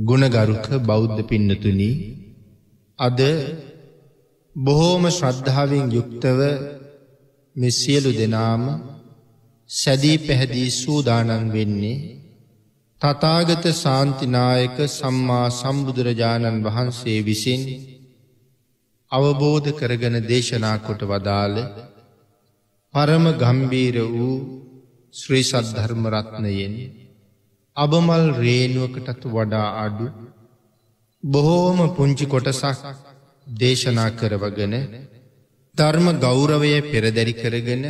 ගුණගරුක බෞද්ධ පින්නතුනි අද බොහෝම ශ්‍රද්ධාවෙන් යුක්තව මෙසියලු දෙනාම සැදී පැහැදී සූදානන් වෙන්නේ තතාගත සාන්තිනායක සම්මා සම්බුදුරජාණන් වහන්සේ විසින් අවබෝධ කරගන දේශනා කොට වදාළ පරම ගම්බීර වූ ශ්‍රී සද්ධර්මරත්නයෙන් අබමල් රේනුවකටත් වඩා අඩු බොහෝම පුංචි කොටසක් දේශනා කරවගෙන ධර්ම ගෞරවය පෙරදැරි කරගෙන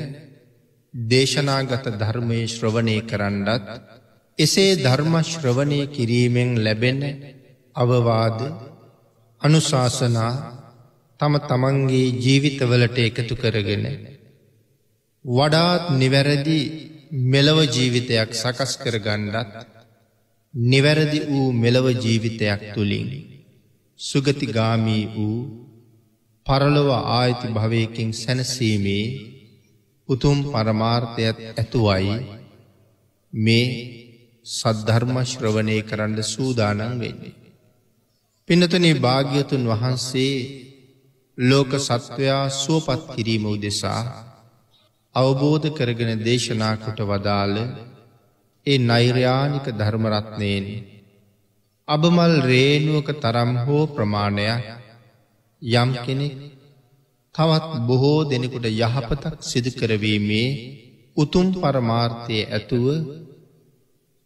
දේශනාගත ධර්මය ශ්‍රවණය කරන්නත් එසේ ධර්මශ්‍රවණය කිරීමෙන් ලැබෙන අවවාද අනුශාසනා තම තමන්ගේ ජීවිතවලට එකතු කරගෙන වඩාත් නිවැරදි මෙලව ජීවිතයක් සකස් කර ගණ්ඩත් නිවැරදි වූ මෙලව ජීවිතයක් තුළින් සුගතිගාමී වූ පරලොව ආයිති භවයකින් සැනසීමේ උතුම් පරමාර්ථයත් ඇතුවයි මේ සද්ධර්මශ්‍රවනය කරන්න සූදානන් වෙන්නේ. පිනතනේ භාග්‍යතුන් වහන්සේ ලෝක සත්වයා සුවපත් කිරීම උදෙසා අවබෝධ කරගෙන දේශනාකොට වදාළ ඒ නෛර්යානික ධර්මරත්නයෙන් අබමල් රේනුවක තරම් හෝ ප්‍රමාණයක් යම් කෙනෙක් තවත් බොහෝ දෙනෙකුට යහපතක් සිදු කරවීමේ උතුම් පරමාර්ථය ඇතුව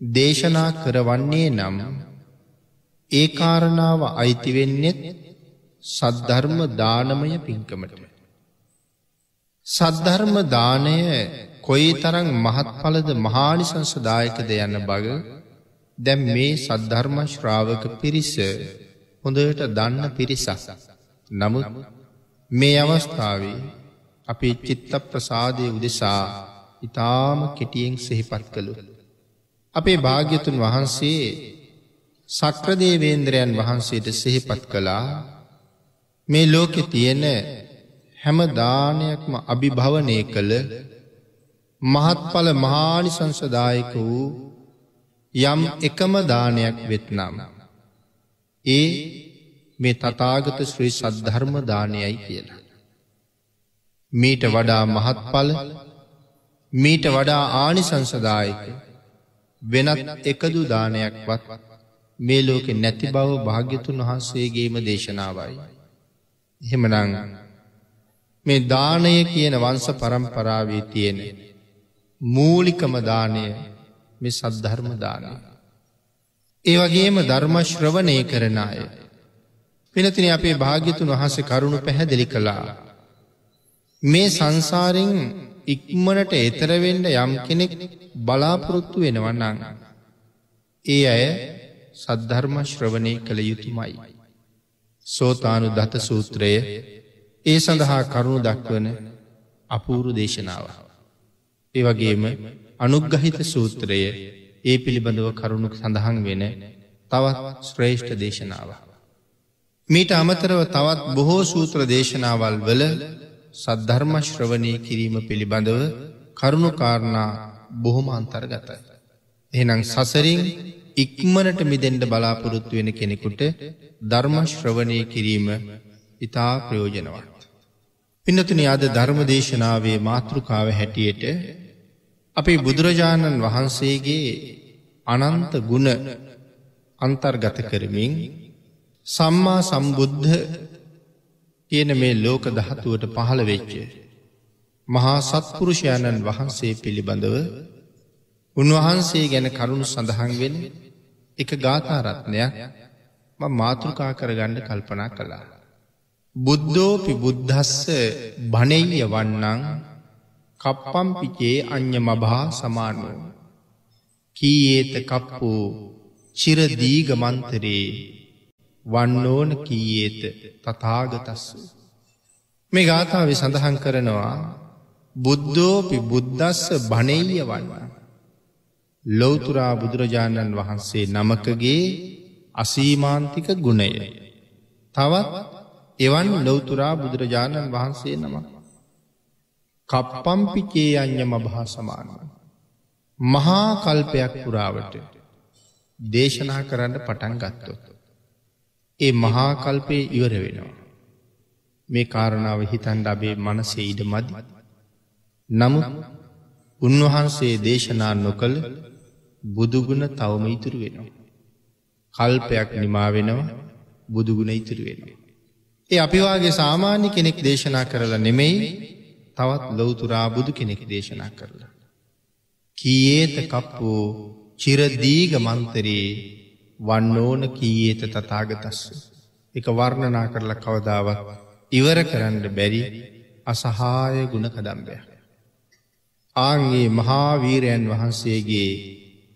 දේශනා කරවන්නේ නම් ඒ කාරණාව අයිතිවෙන්නෙත් සද්ධර්ම දානමය පින්කමට. සද්ධර්ම දානය කොයි තරං මහත්ඵලද මහානිසංසදායකද යන්න බග දැම් මේ සද්ධර්ම ශ්‍රාවක පිරිස හොඳට දන්න පිරිසක්. නමුත් මේ අවස්ථාවේ අපි චිත්ත ප්‍රසාදය උදෙසා ඉතාම කෙටියෙන් සෙහිපත් කළු. අපේ භාග්‍යතුන් වහන්සේ සක්‍රදේවේන්ද්‍රයන් වහන්සේට සෙහිපත් කළා මේ ලෝකෙ තියෙන හැම දානයක්ම අභිභවනය කළ මහත්ඵල මහානිසංසදායක වූ යම් එකම දානයක් වෙත්නම්. ඒ මේ තතාගත ශ්‍රී සද්ධර්ම දානයයි කියලා. මීට වඩා මහත්ඵල මීට වඩා ආනිසංසදායක වෙනත් එකදු දානයක්වත් මේ ලෝකෙ නැති බව භාග්‍යතුන් වහන්සේගේම දේශනාවයි. එහෙමනං මේ දානය කියන වංස පරම්පරාවේ තියෙන මූලිකම දානය මෙ සද්ධර්ම දානය. ඒ වගේම ධර්මශ්‍රවනය කරන අය. පිනතින අපේ භාග්‍යතුන් වහස කරුණු පැහැදිලි කළා. මේ සංසාරෙන් ඉක්මනට එතරවෙන්න යම් කෙනෙක් බලාපොරොත්තු වෙනවන්නන්. ඒ අය සද්ධර්ම ශ්‍රවණය කළ යුතුමයි. සෝතානු දත සූත්‍රය ඒ සඳහා කරුණු දක්වන අපූරු දේශනාව. ඒ වගේම අනුග්ගහිත සූත්‍රය ඒ පිළිබඳව කරුණු සඳහන් වෙන තවත් ශ්‍රේෂ්ඨ දේශනාව. මීට අමතරව තවත් බොහෝ සූත්‍ර දේශනාවල් වල සද්ධර්මශ්‍රවනය කිරීම පිළිබඳව කරුණුකාරණා බොහොම අන්තර්ගතයි. එහනම් සසරින් ඉක්මනට මිදෙන්ට බලාපොරොත්තු වෙන කෙනෙකුට ධර්මශ්‍රවනය කිරීම ඉතා ප්‍රයෝජනවත්. පින්නතුන අද ධර්මදේශනාවේ මාතෘකාව හැටියට අපේ බුදුරජාණන් වහන්සේගේ අනන්ත ගුණ අන්තර්ගත කරමින් සම්මා සම්බුද්ධ කියන මේ ලෝක දහතුවට පහළ වෙච්ච. මහා සත්පුරුෂයණන් වහන්සේ පිළිබඳව උන්වහන්සේ ගැන කරුණු සඳහන් වෙන එක ගාථාරත්නයක් මාතෘකා කරගණ්ඩ කල්පනා කළා. බුද්ධෝපි බුද්ධස්ස බනෙය වන්නං කප්පම්පිචේ අ්‍ය මභා සමානුව. කීඒත කප්පෝ චිරදීගමන්තරේ වන්නෝන කීඒත තතාගතස්ස. මේ ගාථාව සඳහන් කරනවා බුද්ධෝපි බුද්ධස්ස බනෙය වන්න. ලොවතුරා බුදුරජාණන් වහන්සේ නමකගේ අසීමාන්තික ගුණය. තවත් එවන් ලොවතුරා බුදුරජාණන් වහන්සේ නම. කප්පම්පිකේ අ්‍ය මභා සමානුව. මහා කල්පයක් පුරාවට දේශනා කරන්න පටන් ගත්තොත්. ඒ මහාකල්පය ඉවර වෙනවා. මේ කාරණාව හිතන්ඩ අබේ මනසේ ඉඩ මදි. නමුත් උන්වහන්සේ දේශනා නොකළ බුදුගුණ තවම ඉතුරු වෙනවා. කල්පයක් නිමා වෙනවා බුදුගුණ ඉතුරු වෙනවා. ඒ අපිවාගේ සාමාන්‍ය කෙනෙක් දේශනා කරලා නෙමෙයි තවත් ලොවතුරා බුදු කෙනෙක් දේශනා කරලා. කීඒත කප්පෝ චිරදීග මන්තරයේ වන්නෝන කීඒත තතාගතස්ස. එක වර්ණනා කරලා කවදාවත් ඉවර කරන්න බැරි අසහාය ගුණ කදම්බයක්. ආන්ගේ මහාවීරයන් වහන්සේගේ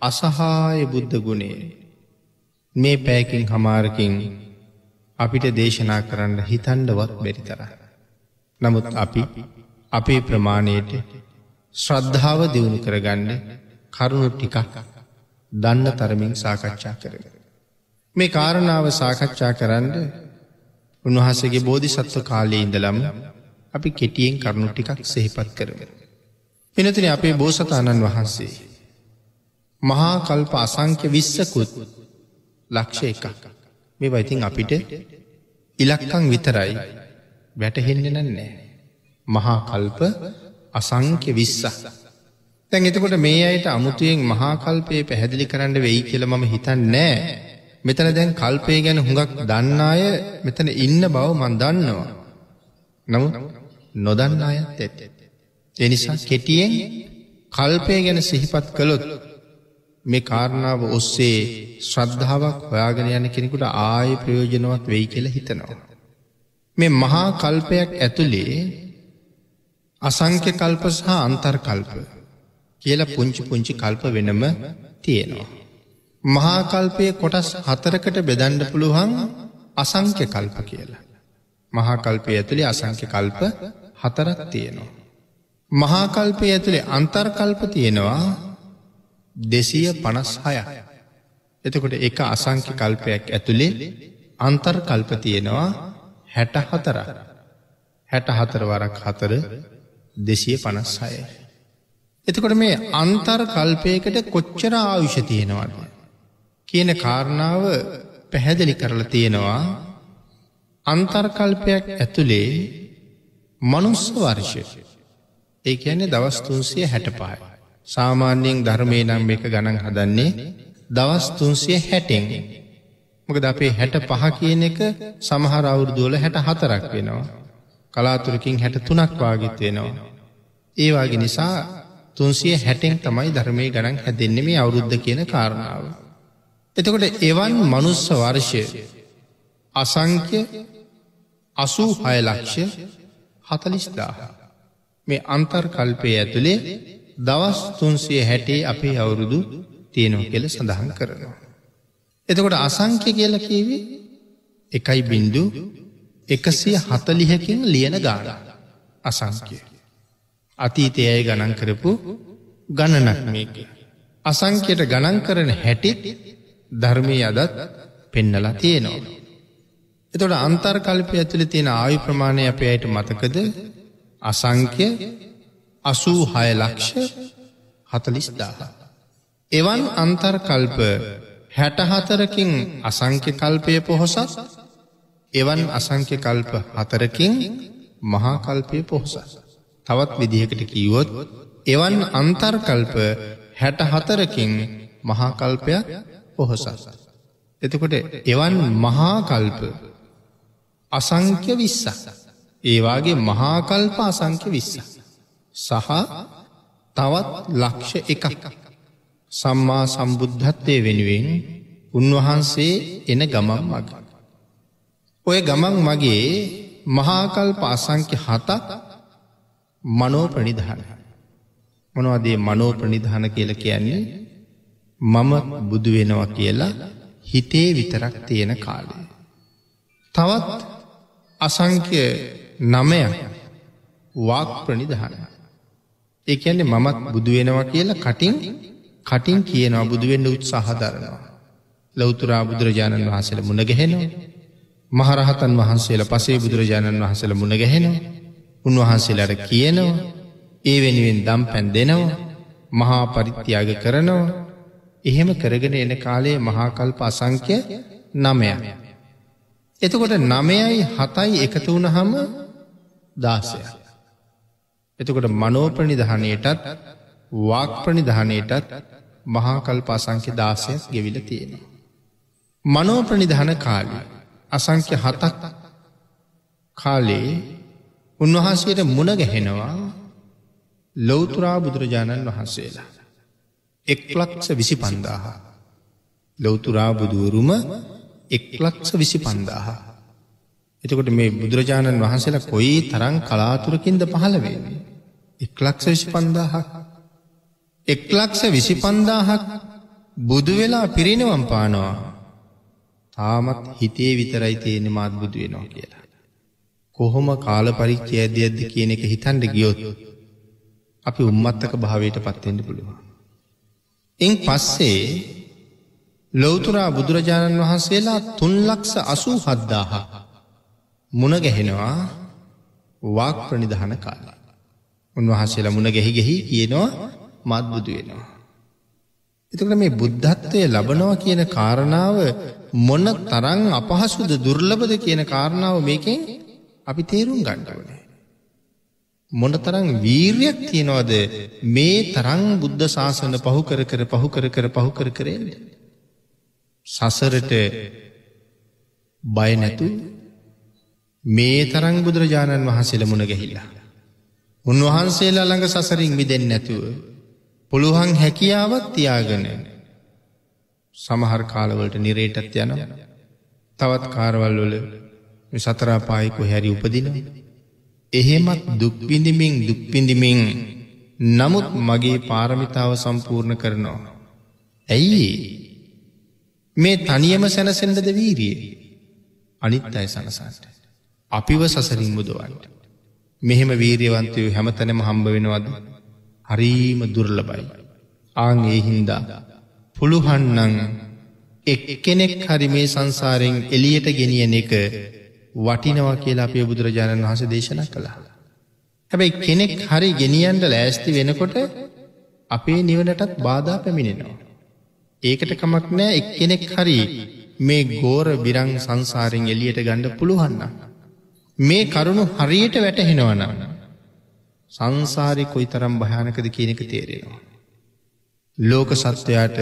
අසහාය බුද්ධ ගුණේ මේ පෑකින් හමාරකින් අපිට දේශනා කරන්න හිතන්ඩවත් බැරි තර. නමුත් අපි අපේ ප්‍රමාණයට ශ්‍රද්ධාව දියුණු කරගන්න කරුණු ටිකක් දන්න තරමින් සාකච්ඡා කරන. මේ කාරණාව සාකච්ඡා කරන්න උන්වහසගේ බෝධි සත්ව කාලයේ ඉඳලම් අපි කෙටියෙන් කරුණු ටිකක් සෙහිපත් කරම. පිනතින අපේ බෝසතාණන් වහන්සේ. මහා කල්ප අසංක්‍ය විස්සකුත් ලක්ෂ එකක් මේ වයිතින් අපිට ඉලක්කං විතරයි වැටහෙන්න නන්නේ. මහා කල්ප අසංක්‍ය විස්සක්. තැන් එතකොට මේ අයට අමුතුවෙන් මහාකල්පය පැහැදිලි කරන්න වෙයි කියල මම හිතන් නෑ. මෙතන දැන් කල්පය ගැන හුඟක් දන්න අය මෙතන ඉන්න බව මන් දන්නවා. නමුත් නොදන්න අයත් ඇත. එනිසා කෙටියෙන් කල්පය ගැන සිහිපත් කළොත් මේ කාරණාව ඔස්සේ ශ්‍රද්ධාවක් හොයාගෙන යන කෙනෙකුට ආය ප්‍රයෝජනවත් වෙයි කියල හිතනවා. මේ මහා කල්පයක් ඇතුළේ අසංක්‍ය කල්ප සහ අන්තර්කල්ප කියල පුංචි පුංචි කල්ප වෙනම තියෙනවා. මහාකල්පය කොටස් හතරකට බෙදන්ඩ පුළුවන් අසංක්‍ය කල්ප කියලා. මහාකල්පය ඇතුළේ අසංක්‍ය කල්ප හතරක් තියෙනවා. මහාකල්පය ඇතුළේ අන්තර්කල්ප තියෙනවා දෙසිය පනස් හය. එතකොට එක අසංක්‍ය කල්පයක් ඇතුළේ අන්තර්කල්ප තියෙනවා හැට හතර හැට හතර වරක් හතර දෙසිය පනස් හය. එතකොට මේ අන්තර් කල්පයකට කොච්චර ආවිෂ තියෙනවාට. කියන කාරණාව පැහැදිලි කරලා තියෙනවා අන්තර්කල්පයක් ඇතුළේ මනුස්ස වර්ෂය. ඒ කියන්නේ දවස්තුන්සිය හැට පාය. සාමාන්‍යයෙන් ධර්මය නම් එක ගණන් හදන්නේ දවස්තුන්සිය හැටෙන්. මොකද අපේ හැට පහ කියන එක සමහර අවුරදුවල හැට හතරක් වෙනවා. කලාතුරකින් හැට තුනක් වාගිත් වෙනවා. ඒවාගේ නිසා තුන්සිය හැටෙන් තමයි ධර්මය ගණන් හැදෙන්නේ මේ අවුරුද්ධ කියන කාරණාව. එතකොට එවන් මනුස්ස වර්ෂය අසංක්‍ය අසූ හයලක්ෂ හතලිස්දා. මේ අන්තර්කල්පය ඇතුළේ දවස් තුන්සිය හැටේ අපේ අවුරුදු තියෙනව කෙල සඳහන් කරනවා. එතකොට අසංක්‍ය කියල කීවේ එකයි බින්දු එකසිය හතලිහකින් ලියන ගාන අසංකය. අතීතය අය ගණන් කරපු ගණනක් මේක. අසංකයට ගණන් කරන හැටිත් ධර්මය අදත් පෙන්නලා තියෙනවා. එතොට අන්තර්කල්පය ඇතුළ තියෙන ආයු ප්‍රමාණය අප අයට මතකද අසංක්‍ය අසූ හය ලක්ෂ හතලිස්දාහ. එවන් අන්තර්කල්ප හැටහතරකින් අසංක්‍ය කල්පය පොහොසත් එවන් අසංක්‍ය කල්ප හතරකින් මහාකල්පය පොහොසත්. තවත් විදිහකට කීවොත් එවන් අන්තර්කල්ප හැට හතරකින් මහාකල්පයක් පොහොසත්. එතකොට එවන් මහාකල්ප අසංක්‍ය විස්සක්. ඒවාගේ මහාකල්ප අසංක්‍ය විස්ස. සහ තවත් ලක්ෂ එකක්. සම්මා සම්බුද්ධත්වය වෙනුවෙන් උන්වහන්සේ එන ගමම් මග. ඔය ගමන් මගේ මහාකල්ප අසංක්‍ය හතක් මනෝ ප්‍රනිධාන. මොනවදේ මනෝ ප්‍රනිධාන කියල කියන්නේ මම බුදු වෙනවා කියලා හිතේ විතරක් තියෙන කාලය. තවත් අසංක්‍ය නමය වාක් ප්‍රනිධාන. ඒ ඇන්නේ මමත් බුදු වෙනවා කියලා කටින් කටින් කියනවා බුදුවෙන්න උත්සාහධරනවා. ලෞතුරා බුදුරජාණන් වහසල මුණගැහෙනවා. මහරහතන් වහන්සේලා පසේ බුදුරජාණන් වහසල මුණගැහෙනවා. උන්වහන්සේලට කියනවා ඒ වෙනුවෙන් දම් පැන් දෙනවා මහා පරිත්‍යාග කරනවා එහෙම කරගෙන එන කාලයේ මහාකල්ප අසංක්‍ය නමය. එතකොට නමයයි හතයි එකතු වුණ හම දාසය. එතකොට මනෝප්‍රනිධානයටත් වාක්ප්‍රනිධානයටත් මහාකල්ප අසංක්‍ය දාසයක් ගෙවිල තියෙනවා. මනෝප්‍රනිධාන කාලී අසංක්‍ය හතක් කාලේ උන්වහන්සේට මුණ ගැහෙනවා ලොවතුරා බුදුරජාණන් වහන්සේලා. එක්ලක්ෂ විසි පන්දාහ. ලොවතුරා බුදුවරුම එක්ලක්ෂ විසි පන්දාහ. එතකොට මේ බුදුරජාණන් වහන්සේලා කොයි තරං කලාතුරකින්ද පහළවේ. එක්ලක්ෂ විසි පන්දාහක්. එක්ලක්ෂ විසි පන්දාහක් බුදු වෙලා පිරිනවම් පානවා. තාමත් හිතේ විතරයි තියෙන මාත් බුදු වෙනවා කියලා. කොහොම කාල පරිච්චය ඇද ඇද්ද කියන එක හිතන්ඩ ගියොත් අපි උම්මත්තක භාවයට පත්වෙන්ට පුළුවන්. එං පස්සේ ලොවතුරා බුදුරජාණන් වහන්සේලා තුන්ලක්ෂ අසූ හද්දාහ මුණ ගැහෙනවා වාක් ප්‍රනිධාන කාලා. උන්වහන්සේලා මුණ ගැහි ගැහි කියනවා මත් බුදු වෙනවා. එතකට මේ බුද්ධත්වය ලබනවා කියන කාරණාව මොන තරං අපහසුද දුර්ලබද කියන කාරණාව මේකෙන් අපි තේරුම් ගණ්ඩවනේ. මොන තරං වීර්යක් තියෙනවද මේ තරං බුද්ධ ශාසන පහු කර කර පහු කර කර පහු කර කරේද. සසරට බය නැතු මේ තරං බුදුරජාණන් වහන්සේල මුණ ගැහිලා. උන්වහන්සේලා ළඟ සසරින් මිදෙන් නැතුව පුළුවන් හැකියාවත් තියාගෙන සමහර කාලවලට නිරේටත් යන තවත් කාරවල් වල සතරාපායිකු හැරි උපදින එහෙමත් දුක්විඳමින් දුක්පිඳිමින් නමුත් මගේ පාරමිතාව සම්පූර්ණ කරනවා. ඇයි මේ තනියම සැනසෙන්ඩද වීරිය අනිත් අය සනසන්ට. අපිව සසරින් මුදවන්ට. මෙහෙම වීරියවන්තයෝ හැමතැනම හම්බ වෙනවද හරීම දුර්ලබයි. ආං ඒ හින්දා පුළුහන්නං එක් කෙනෙක් හරි මේ සංසාරෙන් එලියට ගෙනියන එක වටිනවා කියලා අපේ බුදුරජාණන් වහස දේශන කළා. හැබැයි කෙනෙක් හරි ගෙනියන්ට ලෑස්ති වෙනකොට අපේ නිවනටත් බාධා පැමිණෙනවා. ඒකට කමක් නෑ එක් කෙනෙක් හරි මේ ගෝර බිරං සංසාරෙන් එලියට ගණ්ඩ පුළුවන්න. මේ කරුණු හරියට වැටහෙනවනම්. සංසාරි කොයි තරම් භයානකද කියනක තේරෙනවා. ලෝක සත්වයාට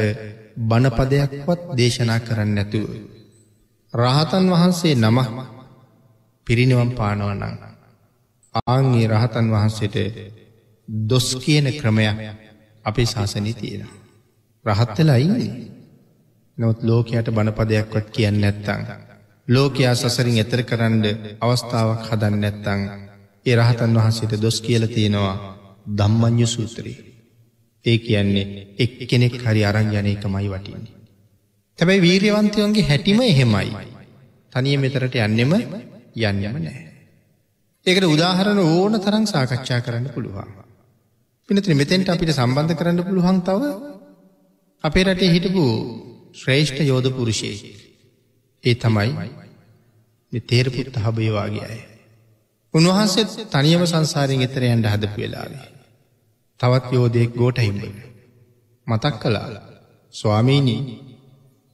බණපදයක්වත් දේශනා කරන්න නැතුව. රහතන් වහන්සේ නමක් පිරිනිවම් පානවනං. ආංගේ රහතන් වහන්සේට දොස් කියන ක්‍රමයක් අපේ ශාසනී තියෙන. රහත්තලා ඉන්නේ. නොත් ලෝකයට බණපදයක්වත් කියන්න නැත්තං. ලෝකයා සසරින් එතර කරන්න අවස්ථාවක් හදන්න නැත්තං ඒ රහතන් වහන්සේට දොස් කියල තියෙනවා දම්මං්්‍ය සූත්‍රී. ඒ කියන්නේ එක් කෙනෙක් හරි අරංජනයකමයි වටින්නේ. තැබැයි වීර්යවන්තයන්ගේ හැටිම එහෙමයි. තනිය මෙතරට යන්නෙම යන්නම නෑ. ඒකට උදාහරණ ඕන තරං සාකච්ඡා කරන්න පුළුවන්. පිනතින මෙතෙන්ට අපිට සම්බන්ධ කරන්න පුළුවන් තව අපේ රටේ හිටපු ශ්‍රේෂ්ඨ යෝධ පුරුෂයේ. ඒ තමයි තේරපුත් හබයවාගේ අය. උන්වහන්සේත් තනියම සංසාරයෙන් එතරයන්ට හදපු වෙලාවේ. තවත් යෝධයෙක් ගෝට හිම්බ. මතක් කලා ස්වාමීනී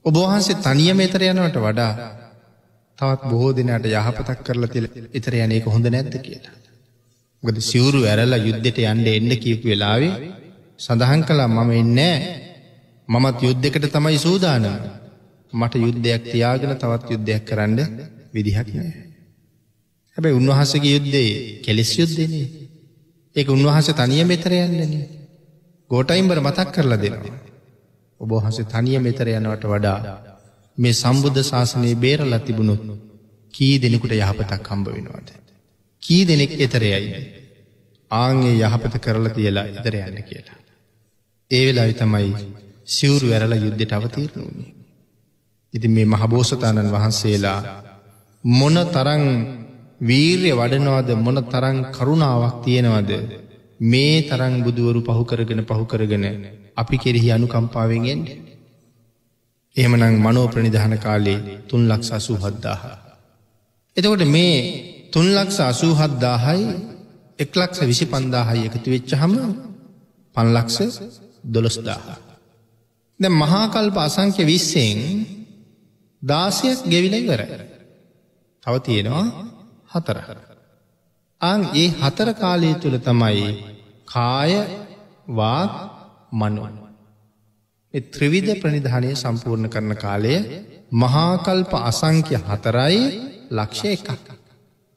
ඔබවහන්සේ තනියම එතර යනවට වඩා තවත් බොහෝ දෙනට යහපතක් කරලා තිල එතර යනක හොඳ නැද්ද කියලා. ගද සිවුරු ඇරල්ලා යුද්ධට යන්ඩ එන්න කියපු වෙලාවේ සඳහන් කලා මම එන්නෑ මමත් යුද්ධකට තමයි සූදානම මට යුද්ධයක් තියාගෙන තවත් යුද්ධයක් කරන්න විදිහක් නෑ. හැබැයි උන්වහසගේ යුද්ධේ කෙලෙස් යුද්ධනේ ඒක උන්වහස තනිය මෙතර යන්නන. ගෝටයිම්බර මතක් කරලා දෙනවා. ඔබහන්ස තනිය මෙතර යනවට වඩා මේ සම්බුද්ධ ශාසනයේ බේරල තිබුණොත් කී දෙනෙකුට යහපතක් හම්බ වෙනවාද. කී දෙනෙක් එතරයයි. ආංගේ යහපත කරලා තියලා ඉදර යන්න කියලා. ඒ වෙලා තමයි සිවුරු ඇරල යුද්ධට අවතීරණුණේ. ඉති මේ මහබෝසතාණන් වහන්සේලා මොන තරං වීර්ය වඩනවාද මොන තරං කරුණාවක් තියෙනවද මේ තරං බුදුවරු පහු කරගෙන පහු කරගෙන අපි කෙරෙහි අනුකම්පාවෙන්ගෙන්ට එහෙමනං මනෝ ප්‍රනිධාන කාලේ තුන් ලක්ෂ අසූ හද්දාහ. එතකොට මේ තුන් ලක්ෂ අසූ හද්දාහයි එක්ලක්ෂ විසි පන්දාහයි එකතු වෙච්ච හම පන්ලක්ෂ දොළොස්දාහ. ද මහාකල්ප අසංක්‍ය විස්සෙන් දාසයක් ගෙවිල ඉවර. තව තියෙනවා හතර. අං ඒ හතර කාලය තුළ තමයි කාය වාක් මනුවන්. ත්‍රවිධ ප්‍රනිධානය සම්පූර්ණ කරන කාලය මහාකල්ප අසංක්‍ය හතරයි ලක්ෂය එකක්.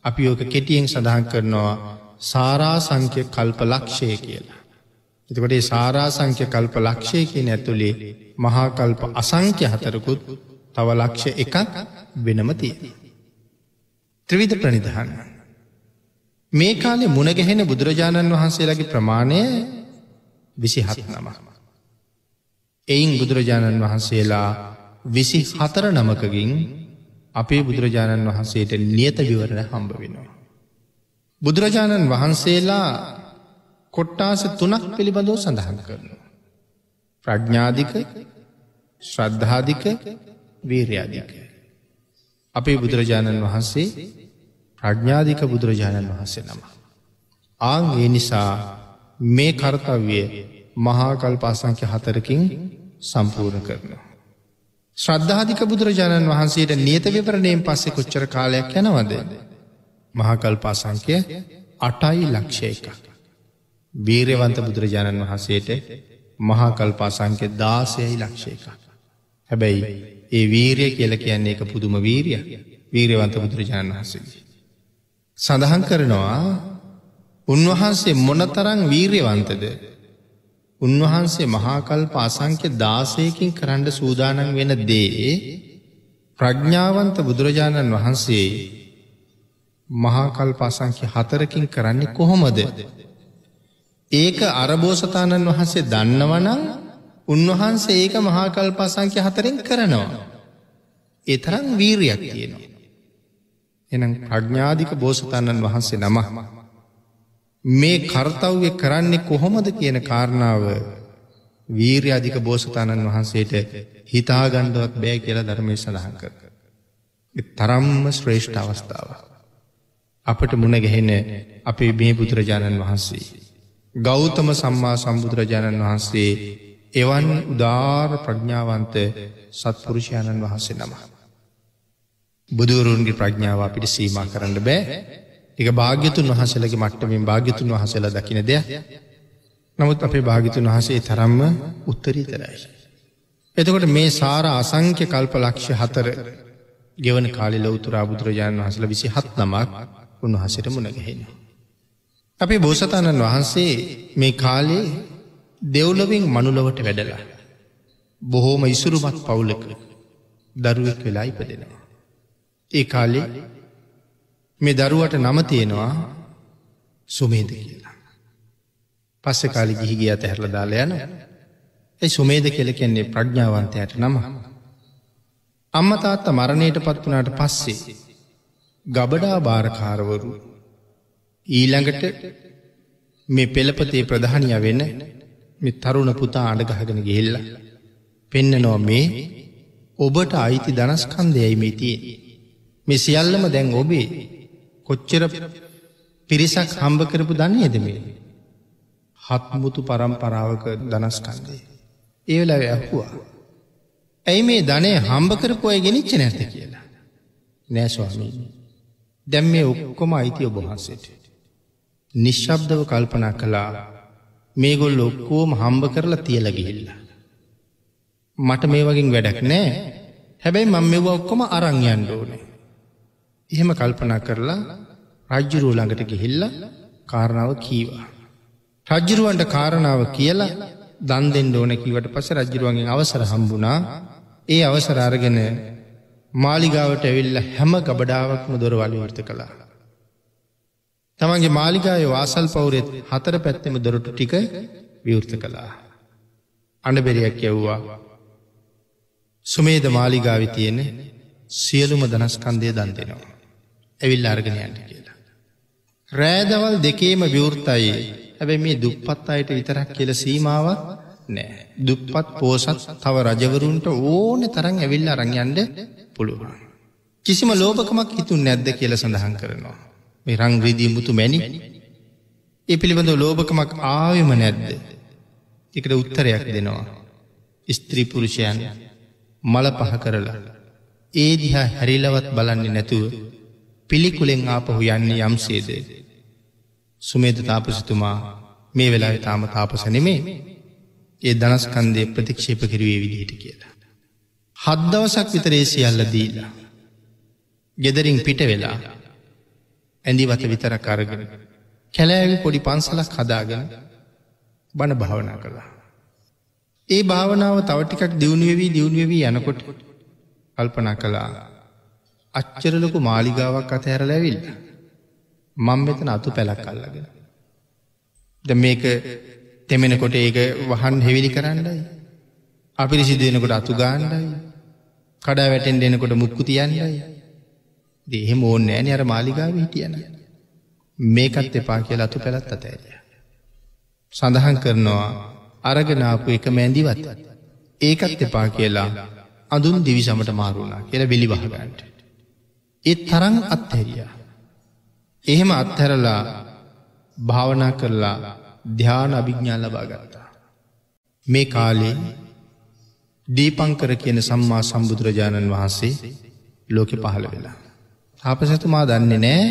අපි ඕක කෙටියෙන් සඳහන් කරනවා සාරා සංඛ්‍ය කල්ප ලක්ෂය කියලා. එතකොටේ සාරා සංඛ්‍ය කල්ප ලක්ෂය කියන ඇතුළේ මහාකල්ප අසංක්‍ය හතරකුත් තව ලක්ෂ එකක් වෙනම තිය. ත්‍රවිධ ප්‍රනිධාන. මේ කාලේ මුණගැහෙන බුදුරජාණන් වහන්සේලාගේ ප්‍රමාණය විසි හත් නම. එයින් බුදුරජාණන් වහන්සේලා විසි හතර නමකගින් අපේ බුදුරජාණන් වහන්සේට නියත විවරණ හම්බ වෙනවා. බුදුරජාණන් වහන්සේලා කොට්ටාස තුනක් පිළිබඳව සඳහන් කරනවා. ප්‍රඥ්ඥාධික ශ්‍රද්ධාධික වීර්යාධික. අපේ බුදුරජාණන් වහන්සේ ප්‍රඥ්ඥාධික බුදුරජාණන් වහන්සේ නම. ආං ඒ නිසා මේ කර්තව්‍ය මහාකල් පාසංක්‍ය හතරකින් සම්පූර්ණ කරනවා. ශ්‍රද්ධාධික බුදුරජාණන් වහන්සේට නියත විවරණයෙන් පස්සෙ කොච්චර කාලයක් යනවද. මහකල් පාසංකය අටයි ලක්ෂය එකක්. වීරවන්ත බුදුරජාණන් වහන්සේට මහාකල් පාසංකය දාසයයි ලක්ෂය එකක්. හැබැයි ඒ වීරය කියල කියන්නේ එක පුදුම වීරිය වීරවන්ත බුදුරජාණන් වහන්සේ. සඳහන් කරනවා උන්වහන්සේ මොනතරං වීර්යවන්තද උන්වහන්සේ මහාකල් පාසංක්‍ය දාසයකින් කරන්න සූදානන් වෙන දේ ප්‍රඥ්ඥාවන්ත බුදුරජාණන් වහන්සේ මහාකල් පාසංක්‍ය හතරකින් කරන්නේ කොහොමද. ඒක අරබෝසතාණන් වහන්සේ දන්නවනං උන්වහන්සේ ඒක මහාකල් පාසංක්‍ය හතරෙන් කරනවා. ඒ තරම් වීරයක් තියෙනවා. එනම් ප්‍රඥ්ඥාධික බෝසතාණන් වහන්සේ නම මේ කර්තව්‍ය කරන්නේ කොහොමද කියන කාරණාව වීර්ය අධික බෝසතාණන් වහන්සේට හිතාගණ්ඩුවත් බෑ කියලා ධර්මය සඳහන් කර. තරම්ම ශ්‍රේෂ්ඨ අවස්ථාව. අපට මුණ ගැහෙන අපේ මේ බුදුරජාණන් වහන්සේ. ගෞතම සම්මා සම්බුදුරජාණන් වහන්සේ එවන් උදාර ප්‍රඥාවන්ත සත්පුරුෂයණන් වහන්සේ නම. බුදුවරුන්ගේ ප්‍රඥාව අපිට සීම කරන්න බෑ එක භාග්‍යතුන් වහසලගේ මට්ටමින් භාග්‍යතුන් වහසල දකින දෙයක් නමුත් අපේ භාගිතුන් වහසේ තරම්ම උත්තරීතරයි. එතකොට මේ සාර අසංක්‍ය කල්ප ලක්ෂ හතර ගෙවන කාලි ලොවතුරා බුදුරජාණන් වහසල විසි හත් නමක් උන්වහසට මුණගහෙන. අපේ බෝසතාණන් වහන්සේ මේ කාලේ දෙව්ලවින් මනුලවට වැඩලා. බොහෝම ඉසුරුමත් පවුලක දරුවෙක් වෙලා ඉපදෙනවා. ඒ කාලේ මේ දරුවට නම තියෙනවා සුමේද කියලා. පස්සෙ කාලි ගිහිගිය ඇතැහැරල දාලා යන ඇයි සුමේද කෙල කෙන්නේ ප්‍රඥාවන්තයට නම. අම්ම තාත්ත මරණයට පත් වනාට පස්සේ ගබඩා භාරකාරවරු ඊළඟට මේ පෙළපතේ ප්‍රධානය වෙන්න මෙ තරුණ පුතා අඩගහගෙන ගෙල්ල පෙන්න නො මේ ඔබට අයිති දනස්කන්දයයි මේ තිය මේ සියල්ලම දැන් ඔබේ කොච්චර පිරිසක් හම්බ කරපු දන්නේ එදමේ. හත්මුතු පරම්පරාවක දනස්කන්දේ. ඒවෙල ඇහුවා. ඇයි මේ ධනය හම්බ කරපු අය ගෙනනිච්ච නැත කියලා. නෑස්වාමී. දැම් මේ ඔක්කොම අයිති ඔබහන්සේට. නිශ්ශබ්දව කල්පනා කළා මේගොල් ඔක්කෝම හම්බ කරලා තියල ගිහිල්ල. මට මේ වගින් වැඩක් නෑ හැබැයි මං මෙව ඔක්කොම අරංයන්ඩ ඕනේ. එහෙම කල්පනා කරලා රජ්ජුරුව ළඟට ගිහිල්ල කාරණාව කීවා. රජ්ජුරුවන්ට කාරණාව කියලා දන් දෙෙන් ඕන කිවට පස රජ්ජුරුවන්ගෙන් අවසර හම්බුණා ඒ අවසර අරගෙන මාලිගාවට ඇවිල්ල හැම ගබඩාවක්ම දොරවල වර්ත කළා. තමන්ගේ මාලිගාය වාසල් පවුරෙත් හතර පැත්තෙම දොරටු ටික විවෘත කළා. අඩබෙරයක් යැව්වා. සුමේද මාලිගාවි තියෙන සියලුම දනස්කන්දය දන් දෙෙනවා. ඇවිල් අර්ගනයන්ට කියලා. රෑදවල් දෙකේම විවෘත්තයි හැබැ මේ දුප්පත් අයට විතරක් කියල සීමාවක් නෑ. දුප්පත් පෝසත් තව රජවරුන්ට ඕන තරන් ඇවිල්ල අරංයන්ඩ පුළුවන්. කිසිම ලෝභකමක් හිතුන් නැද්ද කියල සඳහන් කරනවා. මේ රංග්‍රීදී මුතු මැනි ඒ පිළිබඳ ලෝභකමක් ආයම නැද්ද. එකට උත්තරයක් දෙනවා. ස්ත්‍රීපුරුෂයන් මල පහ කරලා. ඒ දිහා හැරිලවත් බලන්නේ නැතුව පිළිකුලෙන් ආපහු යන්නේ යම්සේද. සුමේද තාපසතුමා මේ වෙලා තාම තාපස නෙමේ ඒ දනස්කන්දය ප්‍රතික්ෂේප කිරවේ විදිහට කියලා. හද්දවසක් විතරේ සියල්ල දීලා. ගෙදරින් පිට වෙලා ඇඳි වත විතර කරගෙන කැලෑවි පොඩි පන්සලක් හදාගෙන බණ භාවනා කළා. ඒ භාවනාව තවටිකක් දියුණුවවී දියුණුවවී යනකොට කල්පනා කළා අච්චරලොකු මාලිගාවක් අතහැර ලැවිල් මං මෙතන අතු පැලක් අල්ලගෙන. ද මේක තෙමෙනකොට ඒක වහන් හෙවිලි කරන්නයි. අපිරිසිදුවෙනකොට අතු ගාන්නයි. කඩා වැටෙන් දෙනකොට මුක්කු තියන්නයි. දෙහෙම ඕන්න ෑන අර මාලිගාව හිටියන. මේකත් එපා කියලා අතු පැළත් අතෑරය. සඳහන් කරනවා අරගෙනාපු එක මැන්දිවත්. ඒකත් එපා කියලා අඳුන් දිවිසමට මාරුණා කියලා වෙලිවහගන්ට. ඒත් තරං අත්හැරියා. එහෙම අත්හැරලා භාවනා කරලා ධ්‍යාන අභිග්ඥා ලබා ගත්තා. මේ කාලේ දීපංකර කියන සම්මා සම්බුදුරජාණන් වහන්සේ ලෝකෙ පහළ වෙලා. තාපසතුමා දන්නේ නෑ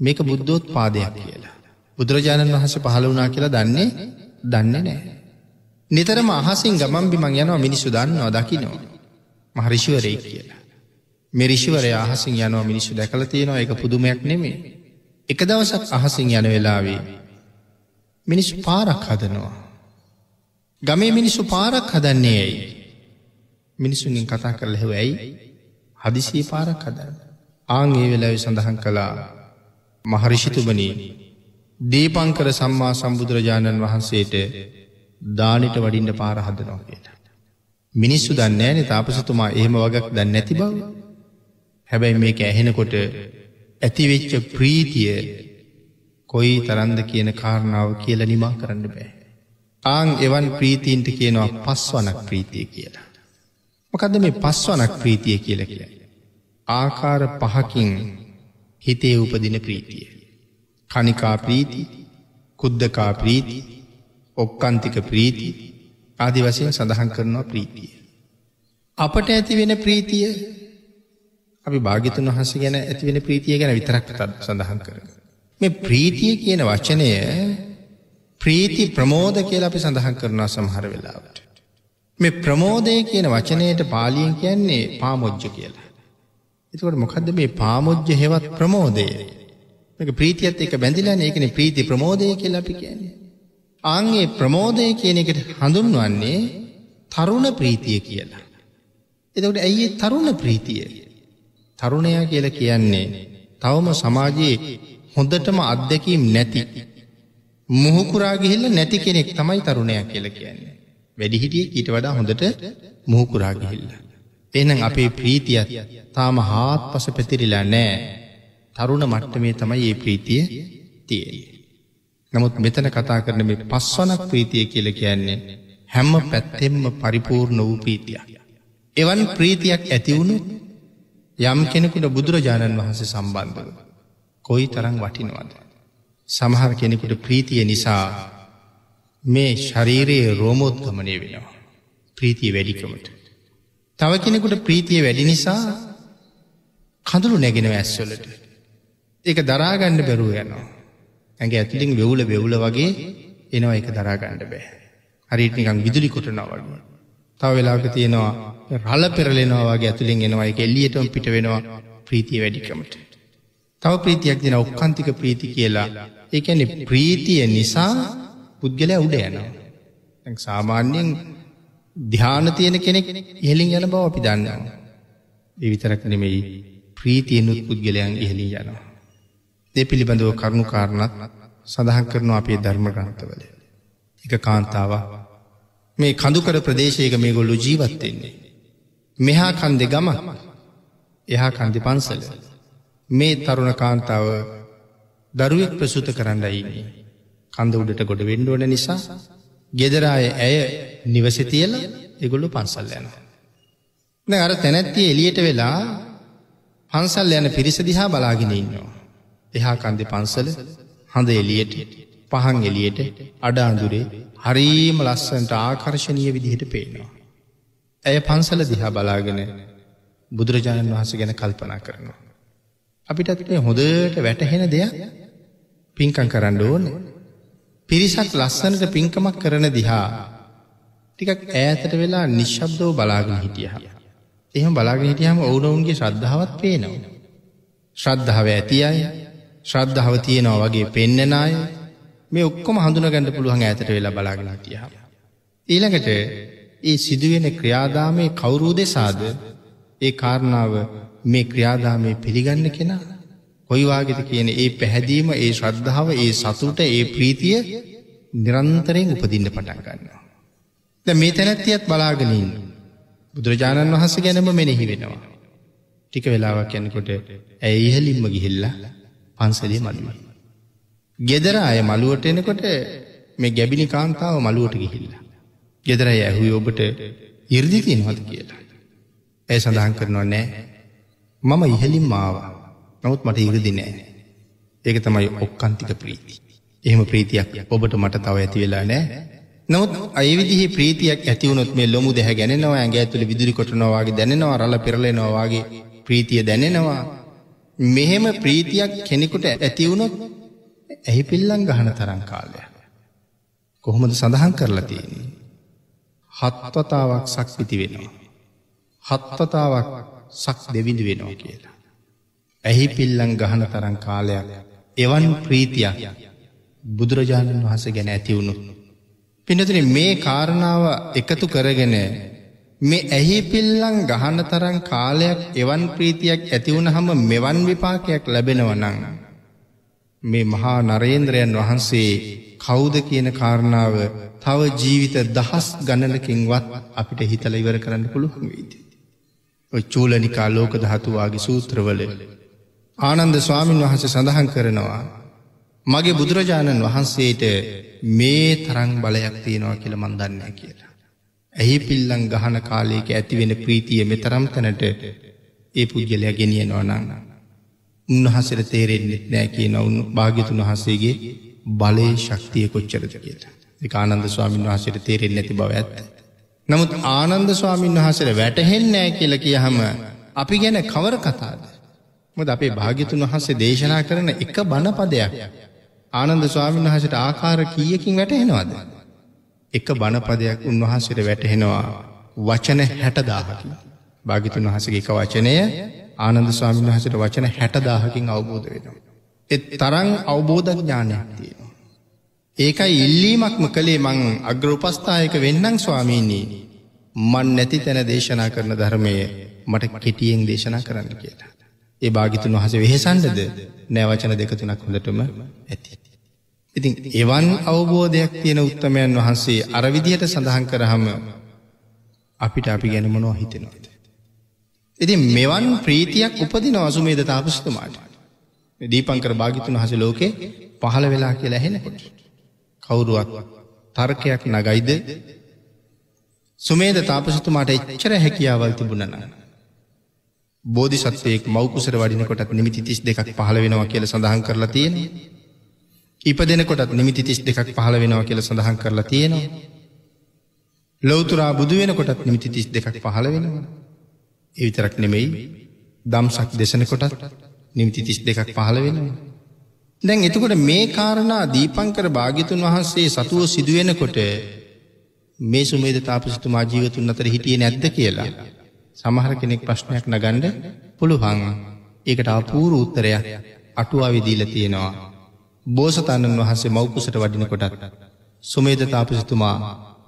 මේක බුද්ධෝත් පාදයක් කියලා. බුදුරජාණන් වහස පහළ වනා කියලා දන්නේ දන්නේ නෑ. නිතරම අහසින් ගමන් බිමං යනවා මිනිස්සු දන්නවා දකිනවා. මහරිශිවරේ කියලා. මෙරිශිවරය අහසින් යනවා මිනිස්සු දැකල තියෙනවා එක පුදුමයක් නෙමේ. එක දවසක් අහසින් යන වෙලාවේ. මිනිස්සු පාරක් හදනවා. ගමේ මිනිස්සු පාරක් හදන්නේ ඇයි. මිනිස්සුන්ින් කතා කරල හෙව ඇයි හදිසිී පාරක් හදන්න. ආං ඒ වෙලාව සඳහන් කළා මහරිෂිතුබනී දීපංකර සම්මා සම්බුදුරජාණන් වහන්සේට දානිට වඩින්ට පාර හදනවා කියලා. මිනිස්සු දන්නෑන තාපසතුමා එහෙම වගක් දන්න නැති බව. හැබැයි මේක ඇහෙනකොට ඇතිවෙච්ච ප්‍රීතිය කොයි තරන්ද කියන කාරණාව කියල නිමා කරන්න බෑ. ආං එවන් ප්‍රීතීන්ට කියනවා පස්වනක් ප්‍රීතිය කියලා. මොකද මේ පස්වනක් ප්‍රීතිය කියල කියලා. ආකාර පහකින් හිතේ උපදින ප්‍රීතිය. කනිකා ප්‍රීති කුද්දකා ප්‍රීති ඔක්කන්තික ප්‍රීති ආදි වසයෙන් සඳහන් කරනවා ප්‍රීතිය. අපට ඇති වෙන ප්‍රීතිය අපි භාගිතුන් වහස ගැන ඇතිවෙන ප්‍රීතිය ගැන විතරක් සඳහන් කර. මේ ප්‍රීතිය කියන වචනය ප්‍රීති ප්‍රමෝද කියල අපි සඳහන් කරනවා සමහර වෙලාවට. මේ ප්‍රමෝදය කියන වචනයට පාලියෙන් කියන්නේ පාමොජ්ජ කියලා. එතකොට මොකක්ද මේ පාමුද්ජ හෙවත් ප්‍රමෝදය මේක ප්‍රීතියත් එක බැඳිලාන ඒකන ප්‍රීති ප්‍රමෝදය කියලා අපි කියන්නේ. ආංගේ ප්‍රමෝදය කියන එකට හඳුන්වන්නේ තරුණ ප්‍රීතිය කියලා. එතකට ඇයි තරුණ ප්‍රීතිය. තරුණයා කියල කියන්නේ තවම සමාජයේ හොඳටම අත්දැකීම් නැති. මුහකුරාගිහිල්ල නැති කෙනෙක් තමයි තරුණයක් කියල කියන්නේ. වැඩිහිටිය ඊට වඩා හොඳට මුහකුරාගිහිල්ල. එනම් අපේ ප්‍රීතියත් තාම හාත් පස පැතිරිලා නෑ තරුණ මට්ටමේ තමයි ඒ ප්‍රීතිය තිය. නමුත් මෙතන කතා කරන මේ පස්වනක් ප්‍රීතිය කියල කියන්නේ හැම්ම පැත්තෙම්ම පරිපූර්ණ වූ ප්‍රීතියක්. එවන් ප්‍රීතියක් ඇතිවුණු යම් කෙනෙකුට බුදුරජාණන් වහන්සේ සම්බන්ධව. කොයි තරං වටිනවද. සමහර කෙනෙකුට ප්‍රීතිය නිසා මේ ශරීරයේ රෝමෝද්ගමනය වෙනවා. ප්‍රීතිය වැඩිකමට. තව කෙනෙකුට ප්‍රීතිය වැඩි නිසා කඳුළු නැගෙනව ඇස්වලට. ඒක දරාගණ්ඩ බැරුව යනවා. ඇගේ ඇතුලින් වෙවුල වෙවුල වගේ එනවා එක දරාගණ්ඩ බෑ. හරිටනිකං විදුලි කොටනවා වගේ. තව වෙලාක තියෙනවා රල පෙරලෙනවා වගේ ඇතුලින් එනවා එක එල්ලියටම පිට වෙනවා ප්‍රීතිය වැඩිකමට. තව ප්‍රීතියක් දෙන ඔක්කන්තික ප්‍රීති කියලා ඒඇනෙ ප්‍රීතිය නිසා පුද්ගලය උඩ යනවා. සාමාන්‍යයෙන් ධ්‍යාන තියෙන කෙනෙක් ඉහලින් යන බව අපි දන්නවා. ඒ විතරක් නෙමෙයි ප්‍රීතියනුත් පුද්ගලයන් ඉහලී යනවා. දෙ පිළිබඳව කරුණු කාරණත් සඳහන් කරනවා අපේ ධර්ම ග්‍රන්ථවල. එක කාන්තාව මේ කඳුකර ප්‍රදේශයක මේ ගොල්ලු ජීවත්වෙන්නේ. මෙහා කන්දෙ ගම එහා කන්දි පන්සල. මේ තරුණ කාන්තාව දරුවෙක් ප්‍රසුත කරන්න ඉන්නේ. කඳ උඩට ගොඩ වෙන්ඩෝන නිසා ගෙදරාය ඇය නිවසි තියල එගොල්ලු පන්සල් යනවා. අර තැනැත්තිය එලියට වෙලා පන්සල් යන පිරිස දිහා බලාගෙන ඉන්නවා. එහා කන්දෙ පන්සල හඳ එලියට පහන් එලියට අඩාන්දුරේ හරීම ලස්සන්ට ආකර්ශණය විදිහට පේනවා. ඇය පන්සල දිහා බලාගෙන බුදුරජාණන් වහස ගැන කල්පනා කරනවා. අපිටත් මේ හොදට වැටහෙන දෙයක් පින්කං කරන්න ඕන. පිරිසක් ලස්සනට පින්කමක් කරන දිහා ටිකක් ඈතට වෙලා නිශ්ශබ්දෝ බලාගෙන හිටියහ. එහෙම බලාගෙන හිටියහම ඔවුනවුන්ගේ ශ්‍රද්ධාවත් පේනවා. ශ්‍රද්ධාව ඇති අය ශ්‍රද්ධාව තියෙනවා වගේ පෙන්න්නන අය මේ ඔක්කොම හඳුනගන්න පුළුවන් ඇතට වෙලා බලාගෙන හිටියහ. ඊළඟට ඒ සිදුවෙන ක්‍රියාදාමය කවුරූ දෙසාද ඒ කාරණාව මේ ක්‍රියාදාමය පිළිගන්න කෙනා. කොයිවාගෙත කියන ඒ පැහැදීම ඒ ශ්‍රද්ධාව ඒ සතුට ඒ ප්‍රීතිය නිරන්තරයෙන් උපදින්න පටන් ගන්නවා. ද මේ තැනැත්තියත් බලාගෙනින් බුදුරජාණන් වහස ගැනම මෙනෙහි වෙනවා. ටික වෙලාවක් යැනකොට ඇය ඉහලින්ම ගිහිල්ලා පන්සලේ මළුව. ගෙදර අය මළුවට එනකොට මේ ගැබිනි කාන්තාව මළුවට ගිහිල්ලා. ගෙදර ඇහුව ඔබට ඉර්දිතියෙනවද කියලා. ඇය සඳහන් කරනවා නෑ මම ඉහලින් මාව නමුත් මට ඉරදි නෑ. ඒක තමයි ඔක්කන්තික ප්‍රීති. එහෙම ප්‍රීතියක් ඔබට මට තව ඇති වෙලා නෑ. නමුත් අයවිදිහි ප්‍රීතියක් ඇතිවුණොත් මේ ලොමු දෙහ ගැනෙනවා ඇඟ ඇතුළ විදුරි කොටනවාගේ දැනෙනවා රල පෙරලෙනවාගේ ප්‍රීතිය දැනෙනවා. මෙහෙම ප්‍රීතියක් කෙනෙකුට ඇතිවුණොත් ඇහි පිල්ලන් ගහන තරං කාලය. කොහොමද සඳහන් කරලා තියෙන්නේ. හත්වතාවක් සක් පිති වෙනවා. හත්වතාවක් සක් දෙවිඳ වෙනවා කියලා. ඇහි පිල්ලං ගහන තරන් කාලයක් එවන් ප්‍රීතියක් බුදුරජාණන් වහස ගැන ඇතිවුණු. පිනතින මේ කාරණාව එකතු කරගෙන මේ ඇහි පිල්ලං ගහන තරන් කාලයක් එවන් ප්‍රීතියක් ඇතිවුණ හම මෙවන් විපාකයක් ලැබෙනවනං. මේ මහා නරේන්ද්‍රයන් වහන්සේ කෞුද කියන කාරණාව තව ජීවිත දහස් ගණනකින්වත් අපිට හිතල ඉවර කරන්න පුළුවන් වීද. ඔය චූලනිකා ලෝක දහතුවාගේ සූත්‍රවල. ආනන්ද ස්වාමීන් වහස සඳහන් කරනවා. මගේ බුදුරජාණන් වහන්සේට මේ තරං බලයක් තියෙනවා කියල මන්දන්න කියලා. ඇහි පිල්ලං ගහන කාලයක ඇතිවෙන ප්‍රීතිය මෙතරම් තැනට ඒ පුද්ගලයා ගෙනියනවා නං. උන්වහසර තේරෙන්න්නෙත් නෑ කියන ඔවුන් භාගිතුන් වහසේගේ බලය ශක්තිය කොච්චරද කියලා. එක ආනන්ද ස්වාමීන් වහසට තේරෙන් නැති බව ඇත්ත. නමුත් ආනන්ද ස්වාමීන් වහසර වැටහෙන්නෑ කියල කියහම අපි ගැන කවර කතාද. මොද අපේ භාගිතුන් වහන්සේ දේශනා කරන එක බණපදයක්. ආනන්ද ස්වාමීන් වහසට ආකාර කියකින් වැටහෙනවාද. එක බණපදයක් උන්වහන්සේට වැටහෙනවා වචන හැටදාහකි. භාගිතුන් වහසගේ එක වචනය ආනන්ද ස්වාමීන් වහසට වචන හැටදාහකින් අවබෝධ වෙනවා. එත් තරං අවබෝධ ඥානයක් තියෙනවා. ඒකයි ඉල්ලීමක්ම කළේ මං අග්‍රෝපස්ථායක වෙන්නම් ස්වාමීනී මන් නැති තැන දේශනා කරන ධර්මය මට කෙටියෙන් දේශනා කරන්න කියලා. ඒ භාගිතුන් වහස වෙහෙසන්ඩද නෑවචන දෙකතුනක් හොඳටම ඇති. ඉතින් එවන් අවබෝධයක් තියෙන උත්තමයන් වහන්සේ අරවිදියට සඳහන් කරහම අපිට අපි ගැන මොනෝ හිතෙනවාද. ඉතින් මෙවන් ප්‍රීතියක් උපදින අසුමේද තාපස්තුමාට. දීපංකර භාගිතුන් හස ලෝකේ පහළ වෙලා කියලා හෙනකොට. කවුරුවත් තර්කයක් නගයිද සුමේද තාපසතුමාට එච්චර හැකියාවල් තිබුණන. බෝධි සත්වයෙක් මවකුසර වඩිනකොටත් නිමිති තිස් දෙකක් පහළ වෙනවා කියල සඳහන් කරලා තියෙන. ඉපදෙනකොටත් නිමිති තිස් දෙකක් පහළ වෙනවා කියල සඳහන් කරලා තියෙනවා. ලෝතුරා බුදු වෙනකොටත් නිමිති තිස් දෙකක් පහළ වෙනවා. එවිතරක් නෙමෙයි දම්සක් දෙසනකොටත් නිමිති තිස් දෙකක් පහළ වෙනවා. දැන් එතකොට මේ කාරණා දීපංකර භාගිතුන් වහන්සේ සතුව සිදුවෙනකොට මේ සුමේද තාපසිතුමා ජීවතුන් අතර හිටිය නැද්ද කියලා. සමහර කෙනෙක් ප්‍රශ්නයක් නගණ්ඩ පුළුවන් ඒකට අපූරු උත්තරයක් අටුවා විදීල තියෙනවා. බෝසතාණන් වහන්සේ මෞකුසට වඩින කොටත් සුමේද තාපසිතුමා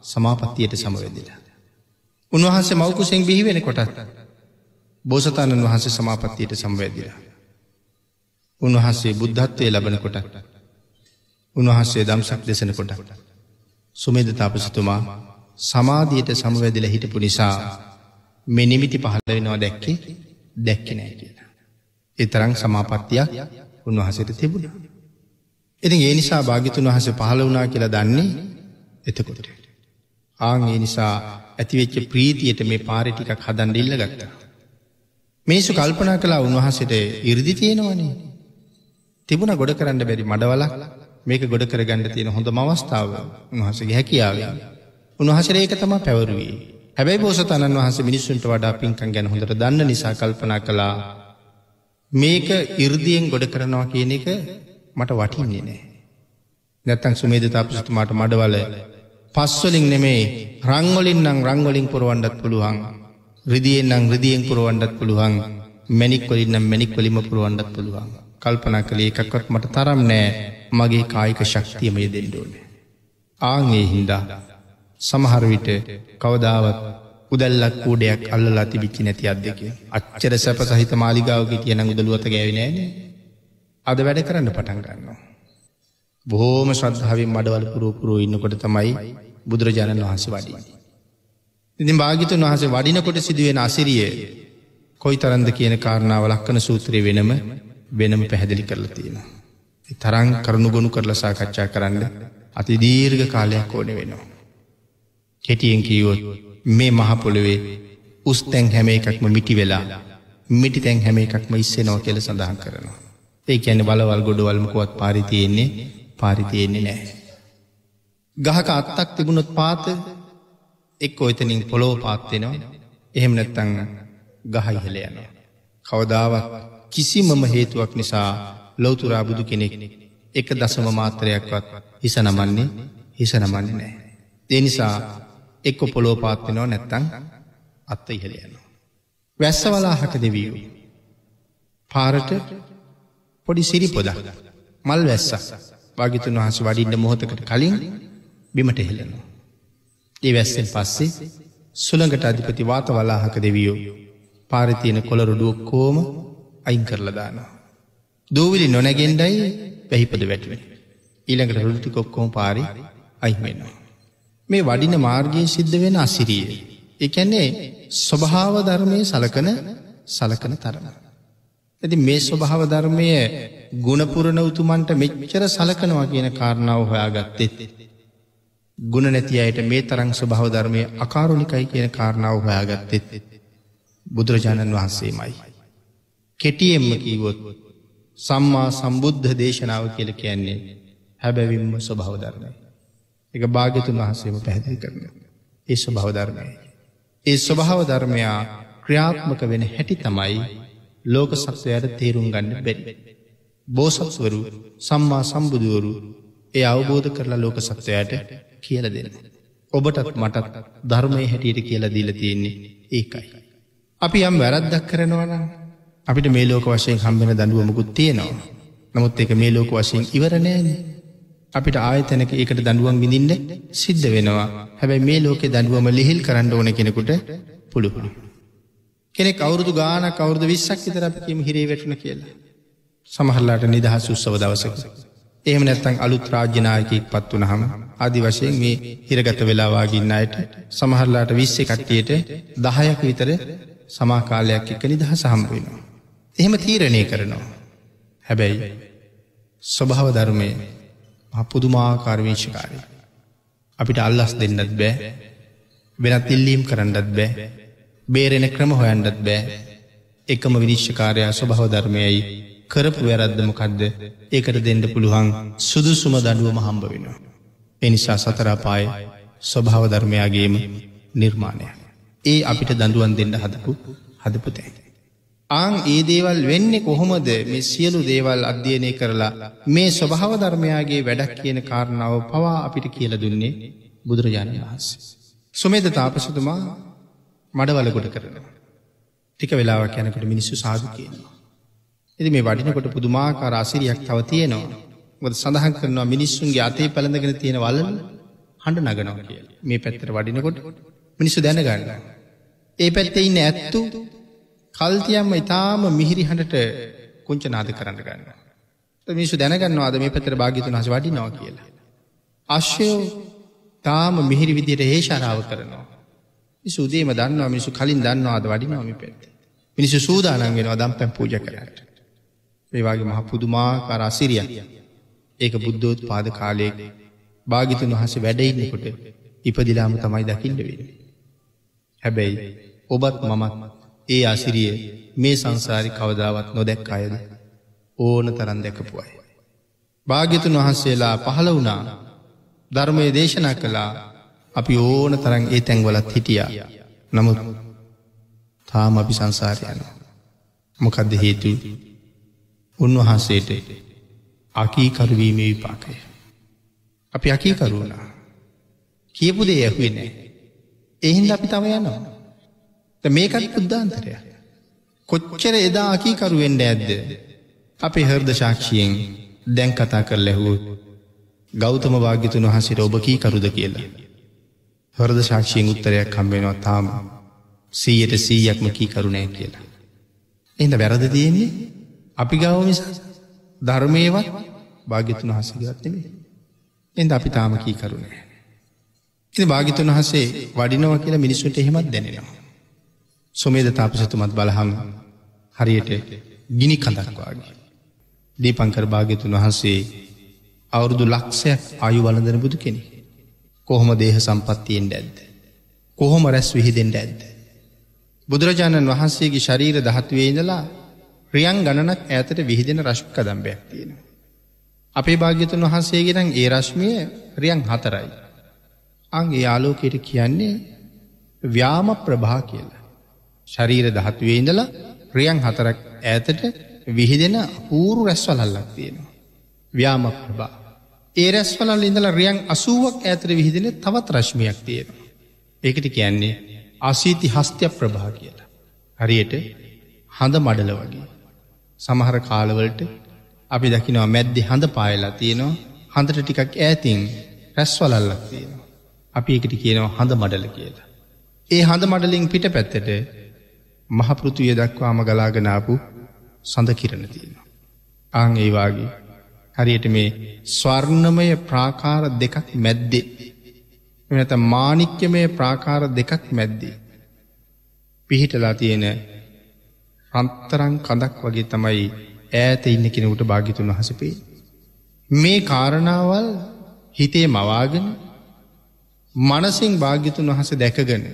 සමාපත්තියට සමවැදිලා. උන්වහන්සේ මෞකුසෙන් බිහිවෙන කොටත් බෝසතාණන් වහන්සේ සමාපත්තියට සම්වැදිලා. උන්වහන්සේ බුද්ධත්වය ලබන කොට උන්වහන්සේ දම්සක් දෙසන කොට සුමේද තාපසතුමා සමාධියට සමවැදිල හිටපු නිසා මෙ නිමිති පහළ වෙනවා දැක්කේ දැක්කෙ නෑ කියලා. එතරං සමාපත්තියක් උන්වහසට තිබුණ. ඉතින් ඒ නිසා භාගිතුන් වහස පහළ වනා කියලා දන්නේ එතකොට. ආං ඒ නිසා ඇතිවෙච්ච ප්‍රීතියට මේ පාරිටිකක් හදන් ඉල්ල ගත්තා. මේසු කල්පනා කලා උන්වහසට ඉරදි තියෙනවනේ තිබුණ ගොඩ කරන්න බැරි මඩවලක් මේක ගොඩ කර ගණඩ තියෙන හොඳ මවස්ථාව උන්වහසගේ හැකියාව. උන්වහසර ඒක තම පැවරුවේ. හැබැයි බෝසතණන් වහස මිනිස්සුන්ට වඩා පින්කන් ගැන හොඳට දන්න නිසා කල්පනා කළා. මේක ඉර්දියෙන් ගොඩ කරනවා කියන එක මට වටින්නේ නෑ. නැත්තං සුමේද තාපසතුමාට මඩවල පස්වලින් නෙමේ රංවලින් නං රංවලින් පුරුවන්ඩත් පුළුවන්. රිදියෙන් නං රිදියෙන් පුරුවන්ඩත් පුළුවන්. මැනික්වලින් නම් මැනික්වලිම පුරුවන්ඩත් පුළුවන්. කල්පනා කළේ එකක්වත් මට තරම් නෑ. මගේ කායික ශක්තියමය දෙන්නඩෝන. ආංගේ හින්දා සමහරවිට කවදාවත් උදල්ලක් කූඩයක් අල්ලලා තිබිච්චි නැති අදක අච්චර සැප සහිත මාලිගාවගේ තියන උදළුවත ගැවිනෑන අද වැඩ කරන්න පටන් ගන්නවා. බොහෝම ශ්‍රද්ධාවෙන් මඩවල් පුරෝපුරෝ ඉන්නකොට තමයි බුදුරජාණන් වහන්සේ වඩි. ඉතින් භාගිතන් වහස වඩිනකොට සිදුවෙන අසිරිය කොයි තරන්ද කියන කාරණාව ලක්කන සූත්‍රය වෙනම වෙනම පැහැදිලි කරලා තියෙන. තරං කරුණු ගොුණු කරලා සාකච්ඡා කරන්න අති දීර්ඝ කාලයක් ඕන වෙනවා. කෙටියෙන් කීවොත් මේ මහපොළොවේ උස්තැන් හැම එකක්ම මිටි වෙලා මිටි තැන් හැම එකක්ම ඉස්සෙනෝ කෙල සඳහන් කරනවා. ඒ ඇන බලවල් ගොඩවල්මකුවත් පාරිතියෙන්නේ පාරිතියෙන්නේ නෑ. ගහක අත්තක් තිබුණොත් පාත එක් ඔයතනින් පොලෝ පාත්වෙනවා එහෙම නැත්තං ගහයිහල යන. කවදාවත් කිසිමම හේතුවක් නිසා ලෝතුරා බුදු කෙනෙක් එක දසම මාත්‍රයක්වත් හිස නමන්නේ හිස නමන්නේ නෑ. දෙනිසා එක්ක පොලෝ පාත්වෙනවා නැත්තං අත්ත ඉහල යනවා. වැස්සවලාහක දෙවීම. පාරට පොඩි සිරි පොදක් මල් වැස්ස භාගිතුන් වහස වඩින්න මොහොතකට කලින් බිමට හෙලෙනවා. ඒ වැස්සෙන් පස්සේ සුළඟට අධිපති වාත වලාහක දෙවියෝ පාරිතියන කොළරුඩුවක් කෝම අයින් කරලදානවා. දූවිලි නොනැගෙන්ඩයි පැහිපද වැටුවෙන. ඊළඟට රුල්ටි කොක්කෝම පාරි අයිමෙනවා. මේ වඩින මාර්ගයේ සිද්ධ වෙන අසිරිය. එකන්නේ ස්වභාව ධර්මය සලකන සලකන තරම. ඇති මේ ස්වභාව ධර්මය ගුණපුරණ උතුමන්ට මෙච්චර සලකනවා කියන කාරණාව හොයා ගත්තෙත්. ගුණ නැති අයට මේ තරං ස්වභාව ධර්මය අකාරුණිකයි කියන කාරණාව හොයා ගත්තෙත්. බුදුරජාණන් වහන්සේමයි. කෙටියෙන්ම කීවොත් සම්මා සම්බුද්ධ දේශනාව කියල කියන්නේ හැබැවිම්ම ස්වභාව ධර්මය. එක භාගතුන් වහන්සේම පැහැදිලි කරන. ඒ ස්වභාව ධර්මය. ඒ ස්වභාව ධර්මයා ක්‍රියාත්මක වෙන හැටි තමයි ලෝක සත්වයට තේරුම් ගන්න බැරි. බෝසත්වරු සම්මා සම්බුදුවරු ඒ අවබෝධ කරලා ලෝක සත්වයට කියල දෙන්න. ඔබටත් මටත් ධර්මය හැටියට කියලා දීල තියෙන්නේ ඒකයි. අපි යම් වැරද්දක් කරනවන අපිට මේ ලෝක වශයෙන් හම්බෙන දඩුවමකුත් තියෙනවා. නමුත් එක මේ ලෝක වශයෙන් ඉවරනෑනේ අපිට ආයතනක ඒකට දඩුවම් විඳින්න සිද්ධ වෙනවා හැබැයි මේ ලෝකෙ දඩුවම ලිහිල් කරන්න ඕන කෙනෙකුට පුළුහුණු. කෙනෙක් අවුරදු ගාන කවුරද විස්සක් විතර අපිම හිරේ වැටුණ කියලා. සමහල්ලාට නිදහස් උත්සව දවසක. එහෙම නැත්තං අලුත් රාජ්‍යනායකෙක් පත් වනහම ආදි වශයෙන් මේ හිරගත වෙලාවාගින්න අයට සමහරලාට විස්සේ කට්ටියට දහයක් විතර සමාකාලයක් එක නිදහස හම්බවෙනවා. එහෙම තීරණය කරනවා. හැබැයි ස්වභාව ධර්මය පුදුමාකාරවේශකාරය. අපිට අල්ලස් දෙන්නත් බෑ වෙනත් ඉල්ලීම් කරන්නත් බෑ බේරෙන ක්‍රම හොයන්ඩත් බෑ එකම විනිශ්්‍යකාරයා ස්වභාව ධර්මයයි කරපු වැරද්දමකක්ද ඒකට දෙන්න පුළුවන් සුදුසුම දඩුවම හම්බ වෙනවා. එනිසා සතරාපාය ස්වභාව ධර්මයාගේම නිර්මාණය. ඒ අපිට දඩුවන් දෙන්න හදපු හදපුතැයි. ආං ඒ දේවල් වෙන්න කොහොමද මේ සියලු දේවල් අධ්‍යයනය කරලා මේ ස්වභාව ධර්මයාගේ වැඩක් කියන කාරණාව පවා අපිට කියල දුන්නේ බුදුරජාණන් වහන්සේ. සුමේද තාපසතුමා මඩවලගොඩ කරනවා. ටික වෙලාවක් යැනකට මිනිස්සු සාදු කියනවා. එති මේ වඩිනකොට පුදුමාකාර අසිරියක් තව තියෙනවා. ගොද සඳහන් කරනවා මිනිස්සුන්ගේ අතේ පැළඳගෙන තියෙන වලන හඬ නගනවා කිය මේ පැත්තර වඩිනකොට මිනිස්සු දැනගන්න. ඒ පැත්තේ ඉන්න ඇත්තු කල්තියම්ම ඉතාම මිහිරි හඬට කුංච නාද කරන්න ගන්න. මිනිසු දැනගන්නවාද මේ පැතර භාගිතුන් හස වඩිනවා කියලා. අශ්‍යයෝ තාම මිහිරි විදියට ඒශාරාව කරනවා. සුදේම දන්නවා මිනිසු කලින් දන්නවාද වඩිනාවමි පැත්ත. මිනිසු සූදානන්ගෙනවා දම් පැම් පූජ කරට. ඒවාගේ මහ පුදුමාකාර අසිරිය ඒක බුද්ධෝත් පාද කාලයෙක් භාගිතුන් වහස වැඩඉන්නකොට ඉපදිලාම තමයි දකිින්ට වෙන. හැබැයි ඔබත් මමත් ඒ අසිරිය මේ සංසාරි කවදාවත් නොදැක් අයද ඕන තරන් දැකපු අය. භාග්‍යතුන් වහන්සේලා පහළ වුණා ධර්මය දේශනා කළා අපි ඕන තරන් ඒ තැන්වලත් හිටියා නමුත් තාම අපි සංසාරයනවා. මොකක්ද හේතු උන්වහන්සේට අකීකරුවීම විපාකය. අපි අකීකරුණා. කියපු දේ ඇහුවේ නෑ. එහින්ද අපි තම යනවා. මේකත් පුද්ධාන්තරය. කොච්චර එදා අකීකරුවෙන්ඩ ඇද්ද. අපේ හර්ද ශාක්ෂියෙන් දැන් කතා කර ලැහූ ගෞතම භාග්‍යතුන් වහසිට ඔබ කී කරුද කියලා. හොරද ශාක්ෂයෙන් උත්තරයක් කම්බෙනවා තාම සීයට සීයක්ම කී කරුණෑ කියලා. එඳ වැරද තියෙන්නේ අපි ගවමිස ධර්මයවත් භාගිතුන් වහසගත්නෙමේ. එද අපි තාම කී කරුණෑ. ඉති භාගිතුන් වහසේ වඩිනව කියලා මිනිස්සුට එහෙමත් දැනෙනවා. සොමේද තාපසතුමත් බලහම් හරියට ගිනි කඳක්වාගේ. දීපංකර භාග්‍යතුන් වහන්සේ අවුරුදු ලක්ෂයක් අයු වලඳන බුදු කෙනෙ. කොහොම දේහ සම්පත්තියෙන් ඇද්ද. කොහොම රැස් විහිදෙන්ට ඇද්ද. බුදුරජාණන් වහන්සේගේ ශරීර දහත්වේදලා රියන් ගණනක් ඇතට විහිදෙන රශ්ක දම්බයක් තියෙන. අපේ භාග්‍යතුන් වහන්සේගෙනන් ඒ රශ්මිය රියන් හතරයි. අන්ගේ යාලෝකයට කියන්නේ ව්‍යාම ප්‍රභා කියලා. ශරීර දහත්වේදලා රියන් හතරක් ඇතට විහිදෙන පූරු රැස්වලල්ලක් තියෙනවා. ව්‍යාම ප්‍රභා. ඒ රැස්වලල් ඉඳල රියන් අසුවක් ඇතර විහිදෙන තවත් රශ්මියක් තියෙනවා. ඒකට කියන්නේ අසීති හස්තය ප්‍රභා කියලා. හරියට හඳ මඩල වගේ. සමහර කාලවලට අපි දකිනවා මැද්දි හඳ පායලා තියෙනවා හඳට ටිකක් ඈතින් රැස්වලල්ලක් තියෙනවා. අපි එකට කියනවා හඳ මඩල කියලා. ඒ හඳ මඩලින් පිට පැත්තට මහපෘතිය දක්වාම ගලාගෙනාපු සඳ කිරණ තියෙනවා. ආං ඒවාගේ හරියට මේ ස්වර්ණමය ප්‍රාකාර දෙකක් මැද්දේ එනත මානික්‍යමය ප්‍රාකාර දෙකක් මැද්දී. පිහිටලා තියෙන රන්තරං කඳක් වගේ තමයි ඈත ඉන්න කෙනෙකුට භාගිතුන් වහසපේ. මේ කාරණාවල් හිතේ මවාගෙන මනසිං භාග්‍යතුන් වහස දැකගන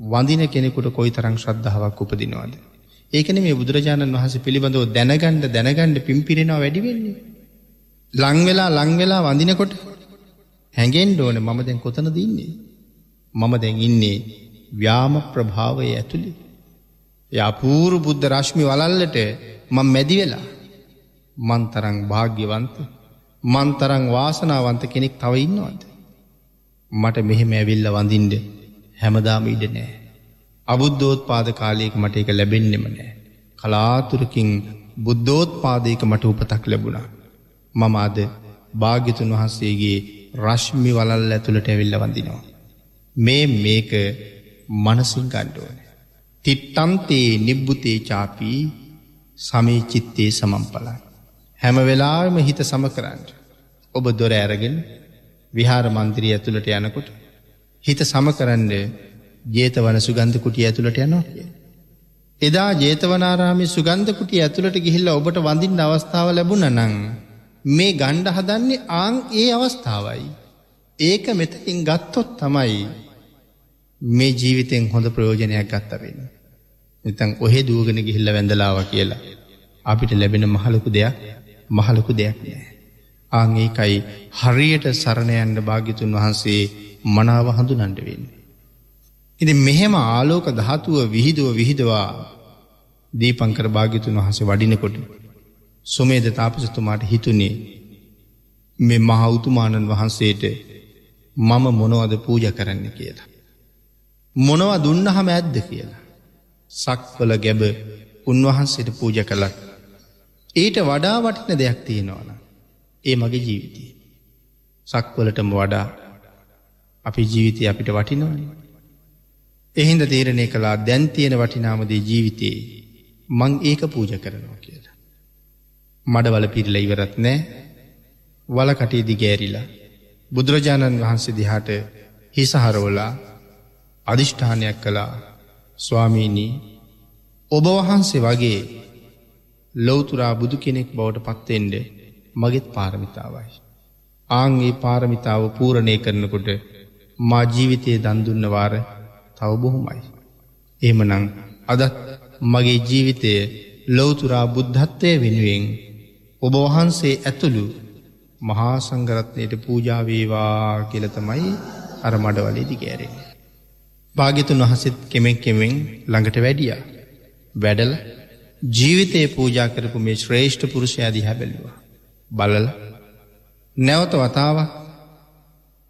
වඳින කෙනෙකුට කොයි තරං ශ්‍රද්ධාවක් උපදිනවාද. ඒකන මේ බුදුරජාණන් වහස පිළිබඳව දැනගණ්ඩ දැනගණ්ඩ පිම්පිරෙනවා වැඩිවෙන්නේ. ලංවෙලා ලංවෙලා වඳිනකොට හැඟෙන්ඩ ඕන මම දැන් කොතන දන්නේ. මම දැන් ඉන්නේ ව්‍යාම ප්‍රභාවය ඇතුළි. යපූරු බුද්ධ රශ්මි වලල්ලට මං මැදි වෙලා මන්තරං භාග්‍යවන්ත මන්තරං වාසනාවන්ත කෙනෙක් තව ඉන්නවද. මට මෙහෙම ඇවිල්ල වඳින්ඩ හැමදාම ඉඩ නෑ. අබුද්ධෝත් පාද කාලයක මට එක ලැබෙන්නෙම නෑ. කලාතුරකින් බුද්ධෝත් පාදයක මට උපතක් ලැබුණා. මම අද භාග්‍යතුන් වහන්සේගේ රශ්මි වලල් ඇතුළට ඇවිල්ල වඳිනවා. මේ මේක මනසින් ගණ්ඩුවන. තිට්ටන්තේ නිබ්බුතේ චාපී සමේ චිත්තේ සමම්පලයි. හැම වෙලාම හිත සම කරන්න. ඔබ දොර ඇරගෙන විහාර මන්දිරී ඇතුළට යනකොට. හිත සම කරන්න ජේතවන සුගන්ධ කුටිය ඇතුළට යනවා කිය. එදා ජේතවනාරාමි සුගන්ධ කුටිය ඇතුළට ගිහිල්ල ඔබට වඳින් අවස්ථාව ලැබුණ නං. මේ ගණ්ඩ හදන්නේ ආං ඒ අවස්ථාවයි. ඒක මෙතකින් ගත්තොත් තමයි මේ ජීවිතෙන් හොඳ ප්‍රයෝජනයක් ගත්තවෙන්න. නිතන් ඔහෙ දුවගෙන ගිහිල්ල වැඳලාව කියලා. අපිට ලැබෙන මහලොකු දෙයක් මහලොකු දෙයක් නෑ. ආංඒකයි හරියට සරණයන්ට භාගිතුන් වහන්සේ මනාව හඳු නන්ඩවෙන්න. ඉති මෙහෙම ආලෝක ධාතුව විහිදුව විහිදවා දීපංකර භාගිතුන් වහසේ වඩිනකොට සුමේද තාපසතුමාට හිතුනේ මෙ මහෞතුමාණන් වහන්සේට මම මොනවද පූජ කරන්න කියලා. මොනව දුන්න හම ඇද්ද කියලා. සක්වල ගැබ උන්වහන්සේට පූජ කළක්. ඊට වඩා වටින දෙයක් තියෙනවන. ඒ මගේ ජීවිතය. සක්වලටම වඩා අපි ජීවිතය අපිට වටිනවන. එහින්ද තේරණය කලා දැන් තියෙන වටිනාමදේ ජීවිතයේ මං ඒක පූජ කරනවා කියලා. මඩවල පිරිල ඉවරත් නෑ වල කටේ දිගෑරිලා බුදුරජාණන් වහන්සේ දිහාට හිසහරෝලා අධිෂ්ඨානයක් කළා ස්වාමීණී ඔබ වහන්සේ වගේ ලොවතුරා බුදු කෙනෙක් බවට පත්තෙන්ඩ මගෙත් පාරමිතාවයි. ආංගේ පාරමිතාව පූරණය කරනකොට මා ජීවිතයේ දන්දුන්නවාර තව බොහොමයි. එමනං අදත් මගේ ජීවිතය ලොවතුරා බුද්ධත්වය වෙනුවෙන් ඔබ වහන්සේ ඇතුළු මහා සංගරත්නයට පූජාවේවා කියලතමයි අර මඩවලේදි ගෑරෙන. භාගිතුන් වහසෙත් කෙමෙක් කෙමෙන් ළඟට වැඩිය. වැඩල ජීවිතය පූජා කරපු මේ ශ්‍රේෂ්ඨ පුරුෂයාදී හැබැලවා. බලල නැවත වතාව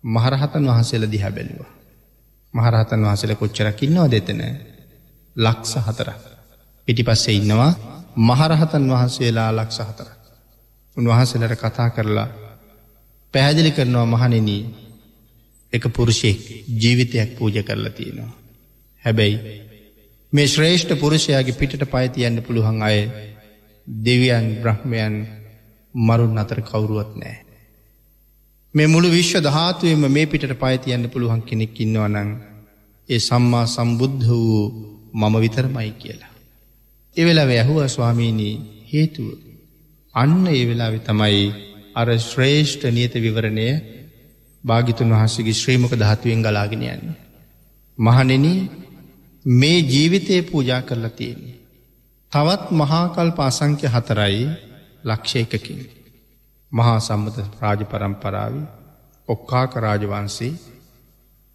මහරහතන් වහන්සේල දිහැ බැලවා. මහරහතන් වහසල කොච්චරකින්නවා දෙතන ලක්ස හතර. පිටි පස්සේ ඉන්නවා මහරහතන් වහන්සේලා ලක්ස හතර. උන්වහන්සලට කතා කරලා පැහැදිලි කරනවා මහනෙනී එක පුරුෂයෙක් ජීවිතයක් පූජ කරලා තියෙනවා. හැබැයි මේ ශ්‍රේෂ්ඨ පුරුෂයාගේ පිටට පයිතියන්න පුළුවන් අය දෙවියන් බ්‍රහ්මයන් මරුන් අතර කවුරුවත් නෑ. මේ මුළු විශ්ව ධාතුවම මේ පිටට පයිතියන්න පුළුවන් කෙනෙක් ඉන්නවනං ඒ සම්මා සම්බුද්ධ වූ මම විතරමයි කියලා. එවෙලා ඇහුව ස්වාමීණී හේතුව. අන්න ඒ වෙලාවෙ තමයි අර ශ්‍රේෂ්ඨ නියත විවරණය භාගිතුන් වහන්සේගේ ශ්‍රීමක ධාතුවෙන් ගලාගෙන යන්න. මහනෙන මේ ජීවිතය පූජා කරලා තියෙන්නේ. තවත් මහාකල් පාසංක්‍ය හතරයි ලක්ෂයකකින්. මහා සම්මත රාජ පරම්පරාව ඔක්කාක රාජවන්සේ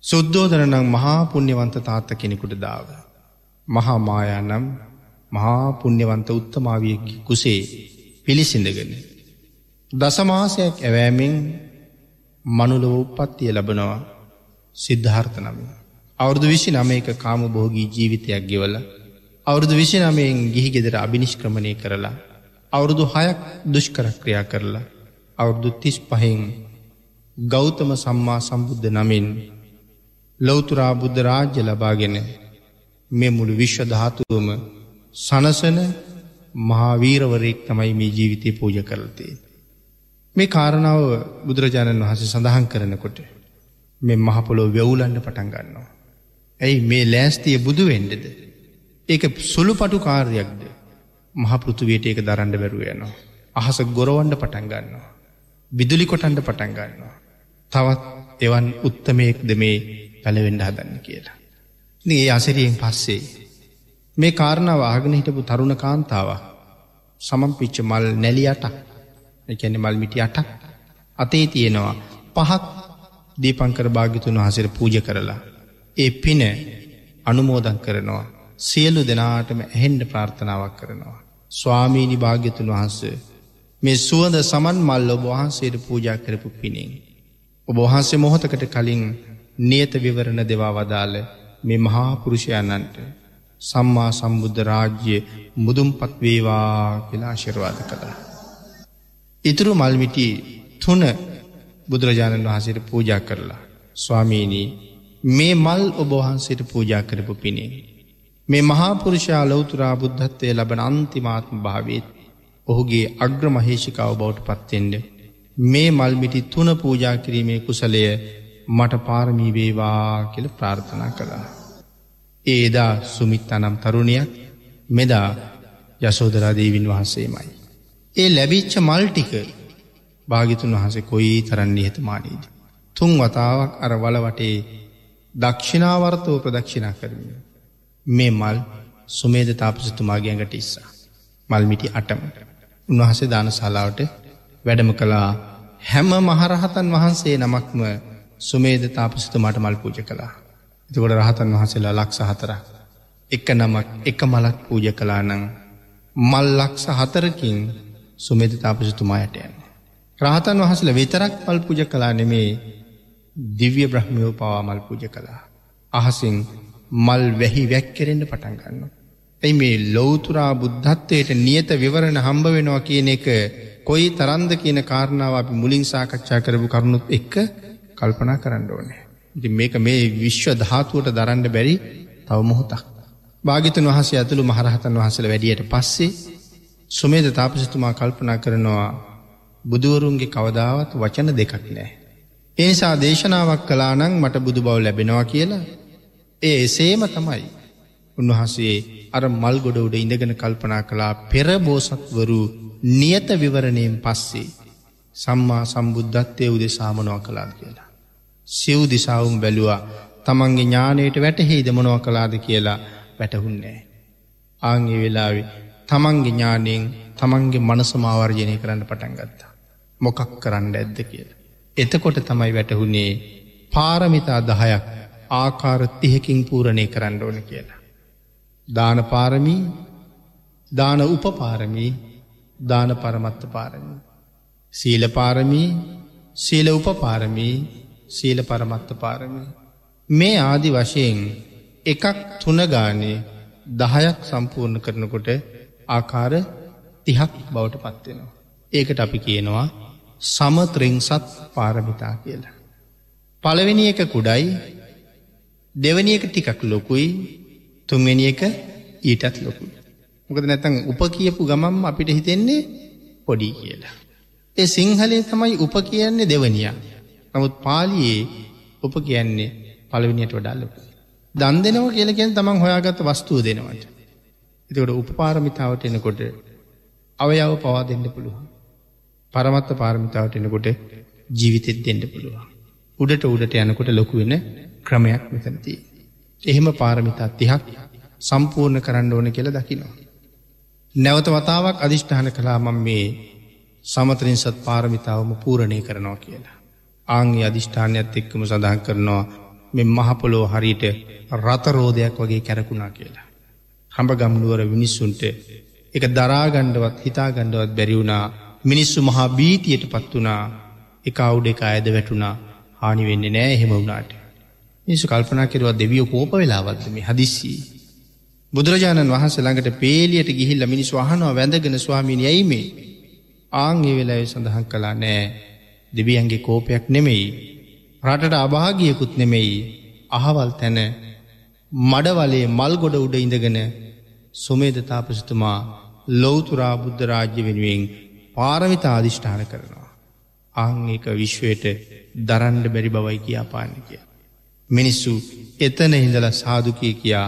සුද්දෝදරනම් මහා පුුණ්‍යවන්ත තාත්ත කෙනෙකුට දාව. මහා මායා නම් මහා පුුණ්‍යවන්ත උත්තමාවිය කුසේ පිළිසිඳගෙන. දසමාසයක් ඇවෑමෙන් මනුලව උපත්තිය ලබනවා සිද්ධාර්ථ නම. අවුරදු විසි නමයක කාම බෝගී ජීවිතයක් ගෙවල අවුරදු විසි නමයෙන් ගිහි ගෙදර අභිනිෂ්ක්‍රමණය කරලා අවුරුදු හයක් දුෂ්කරක්‍රියා කරලා අවුරුදු තිස් පහෙන් ගෞතම සම්මා සම්බුද්ධ නමින් ලොවතුරා බුද්ධ රාජ්‍ය ලබාගෙන මෙ මුළු විශ්ව ධාතුවම සනසන මහාවීරවරයෙක් තමයි මේ ජීවිතය පූජ කරලතේ. මේ කාරණාව බුදුරජාණන් වහස සඳහන් කරනකොට මෙ මහපොලෝ වැවුලන්න පටන් ගන්නවා. ඇයි මේ ලෑස්තිය බුදු වෙන්ඩද. ඒක සුළු පටු කාර්යක්ද මහපෘතුවයට ඒක දරන්ඩ බැරුව යනවා. අහස ගොරවන්ඩ පටන් ගන්නවා. විදුලි කොටන්ඩ පටන් ගන්නවා. තවත් එවන් උත්තමයෙක්ද මේ පැළවෙඩ හදන්න කියලා. ඒ අසිරියෙන් පස්සේ. මේ කාරණාව ආගන හිටපු තරුණ කාන්තාව සමම් පිච්ච මල් නැලියට එකැන මල්මිටි අටක් අතේ තියෙනවා පහක් දීපංකර භාගිතුන් වහසර පූජ කරලා. ඒ පින අනුමෝදන් කරනවා. සියලු දෙනාටම ඇහෙන්ඩ ප්‍රාර්ථනාවක් කරනවා. ස්වාමීණි භාග්‍යතුන් වහන්සේ මේ සුවද සමන් මල් ඔබ වහන්සේට පූජා කරපු පිණින්. ඔබ වහන්සේ මොහොතකට කලින් නියත විවරණ දෙවා වදාළ මේ මහා පුරුෂයන්නන්ට සම්මා සම්බුද්ධ රාජ්‍ය මුදුම් පත්වේවා කියලා ආශිර්වාද කළා. ඉතුරු මල්මිටි තුන බුදුරජාණන් වහන්සේට පූජා කරලා. ස්වාමීණී මේ මල් ඔබවහන්සේට පූජා කරපු පිණේ. මේ මහාපුරුෂා ලෞතුරා බුද්ධත්වය ලබන අන්තිමාත්ම භාවීත් ඔහුගේ අග්‍රමහේෂිකාව බවට පත්තෙන්ඩ. මේ මල්මිටි තුන පූජා කිරීමේ කුසලය මට පාරමී වේවා කියල ප්‍රාර්ථනා කළා. ඒ එදා සුමිත් අනම් තරුණයක් මෙදා යසෝදරාදීවින් වහන්සේමයි. ඒ ලැබිච්ච මල්ටික භාගිතුන් වහසේ කොයි තරන්නේ හිතමානීද. තුන් වතාවක් අර වලවටේ දක්ෂිනාවර්තව ප්‍රදක්ෂිනා කරමිය. මේ මල් සුමේද තාපසතුමාගේඟට ඉස්සා. මල්මිටි අටමට. උන්වහසේ දාන ශලාවට වැඩම කළා හැම මහරහතන් වහන්සේ නමක්ම සුමේද තාපසිතුමාට මල් පූජ කළා. එතකොට රහතන් වහසේලා ලක්ෂ හතර. එක නමක් එක මලක් පූජ කලා නං මල් ලක්ෂ හතරකින් සුමේද තාපසිතුමායට යන්න. රහතන් වහසල විතරක් මල් පූජ කලා නෙමේ දිව්‍ය බ්‍රහ්මියෝ පවා මල් පූජ කළා. අහසින් මල් වැහි වැැක්කෙරෙන්ට පටන්ගන්න. ඇයි මේ ලෝතුරා බුද්ධත්වයට නියත විවරණ හම්බ වෙනවා කියන එක කොයි තරන්ද කියන කාරණාව අපි මුලින් සාකච්ඡා කරපු කරුණුත් එක්ක කල්පනා කරන්න ඕනේ. ඉති මේක මේ විශ්ව ධාතුවට දරන්න බැරි තව මොහොතක්. භාගිතන් වහසේ ඇතුළු මහරහතන් වහසල වැඩියට පස්සේ සුමේද තාපසිතුමා කල්පනා කරනවා බුදුවරුන්ගේ කවදාවත් වචන දෙකක් නෑ. එනිසා දේශනාවක් කලානං මට බුදු බව ලැබෙනවා කියලා ඒ එසේම තමයි. උන්වහන්සේ අර මල් ගොඩ උඩ ඉඳගෙන කල්පනා කළා පෙර බෝසත්වරු නියත විවරණයෙන් පස්සේ සම්මා සම්බුද්ධත්වය උදෙ සාමනව කලාද කියලා. සිව් දිසාවුම් බැලුවා තමන්ගේ ඥානයට වැටහෙහිද මොනව කලාද කියලා වැටහුන්නේ. ආංගේ වෙලාවෙ තමන්ගේ ඥානයෙන් තමන්ගේ මනසමාවර්ජනය කරන්න පටන් ගත්තා. මොකක් කරන්න ඇද්ද කියල. එතකොට තමයි වැටහුණේ පාරමිතා දහයක් ආකාර තිහකින් පූරණය කරන්න ඕන කියලා. දාන පාරමී දාන උපපාරමී දාන පරමත්ත පාරමී. සීල පාරමී සීල උපපාරමී සීල පරමත්ත පාරමී. මේ ආදි වශයෙන් එකක් තුනගානේ දහයක් සම්පූර්ණ කරනකොට ආකාර තිහක් බවට පත්වෙනවා. ඒකට අපි කියනවා සමත්‍රිංසත් පාරමිතා කියලා. පළවෙනි එක කුඩයි දෙවනි එක ටිකක් ලොකුයි තුන්වෙනි එක ඊටත් ලොකුයි. මොකද නැතන් උප කියපු ගමම් අපිට හිතෙන්නේ පොඩි කියලා. ඒ සිංහලේ තමයි උප කියන්නේ දෙවනිය. නමුත් පාලියේ උප කියන්නේ පළවිනියට වඩාල්ලොකු. දන් දෙනව කියලකෙන් තමන් හොයාගත්ත වස්තුූ දෙනවට. එතකොට උපපාරමිතාවට එනකොට අවයාව පවා දෙන්න පුළුවන්. පරමත්ත පාරමිතාවට එනකොට ජීවිතෙත් දෙන්න පුළුවන්. උඩට උඩට යනකොට ලොකු වෙන ක්‍රමයක් මෙතනතිී. එහෙම පාරමිතා තිහක් සම්පූර්ණ කරන්න ඕන කියල දකිනවා. නැවත වතාවක් අධිෂ්ඨාන කලා මම මේ සමතරින්සත් පාරමිතාවම පූරණය කරනවා කියලා. ආංගේ අධිෂ්ඨානයත් එක්කම සඳහන් කරනවා මෙ මහපොලෝ හරිට රතරෝධයක් වගේ කැරකුණා කියලා. හඹ ගම්නුවර මිනිස්සුන්ට එක දරාගණ්ඩවත් හිතාගණ්ඩවත් බැරිවුණා මිනිස්සු මහා බීතියට පත් වනා එක අවුඩ එක අයද වැටුණා හානි වෙන්න නෑ එහෙම වුණාට. මිනිසු කල්පනා කෙරවා දෙවියෝ කෝප වෙලාවත්ම හදිස්සී. බුදුරජාණන් වහන්ස ළඟට පේලියට ගිහිල්ල මිනිස් වහනවා වැඳගෙන ස්වාමීණ යයිමේ ආංගේ වෙලාව සඳහන් කලා නෑ දෙවියන්ගේ කෝපයක් නෙමෙයි. රටට අභාගියකුත් නෙමෙයි අහවල් තැන මඩවලේ මල් ගොඩ උඩ ඉඳගෙන සුමේද තාපසතුමා ලොවතුරා බුද්ධ රාජ්‍ය වෙනුවෙන් පාරමිතා අධිෂ්ඨාන කරනවා. අංඒක විශ්වයට දරන්ඩ බැරි බවයි කියා පාන්න කිය. මිනිස්සු එතන හිඳල සාධකය කියා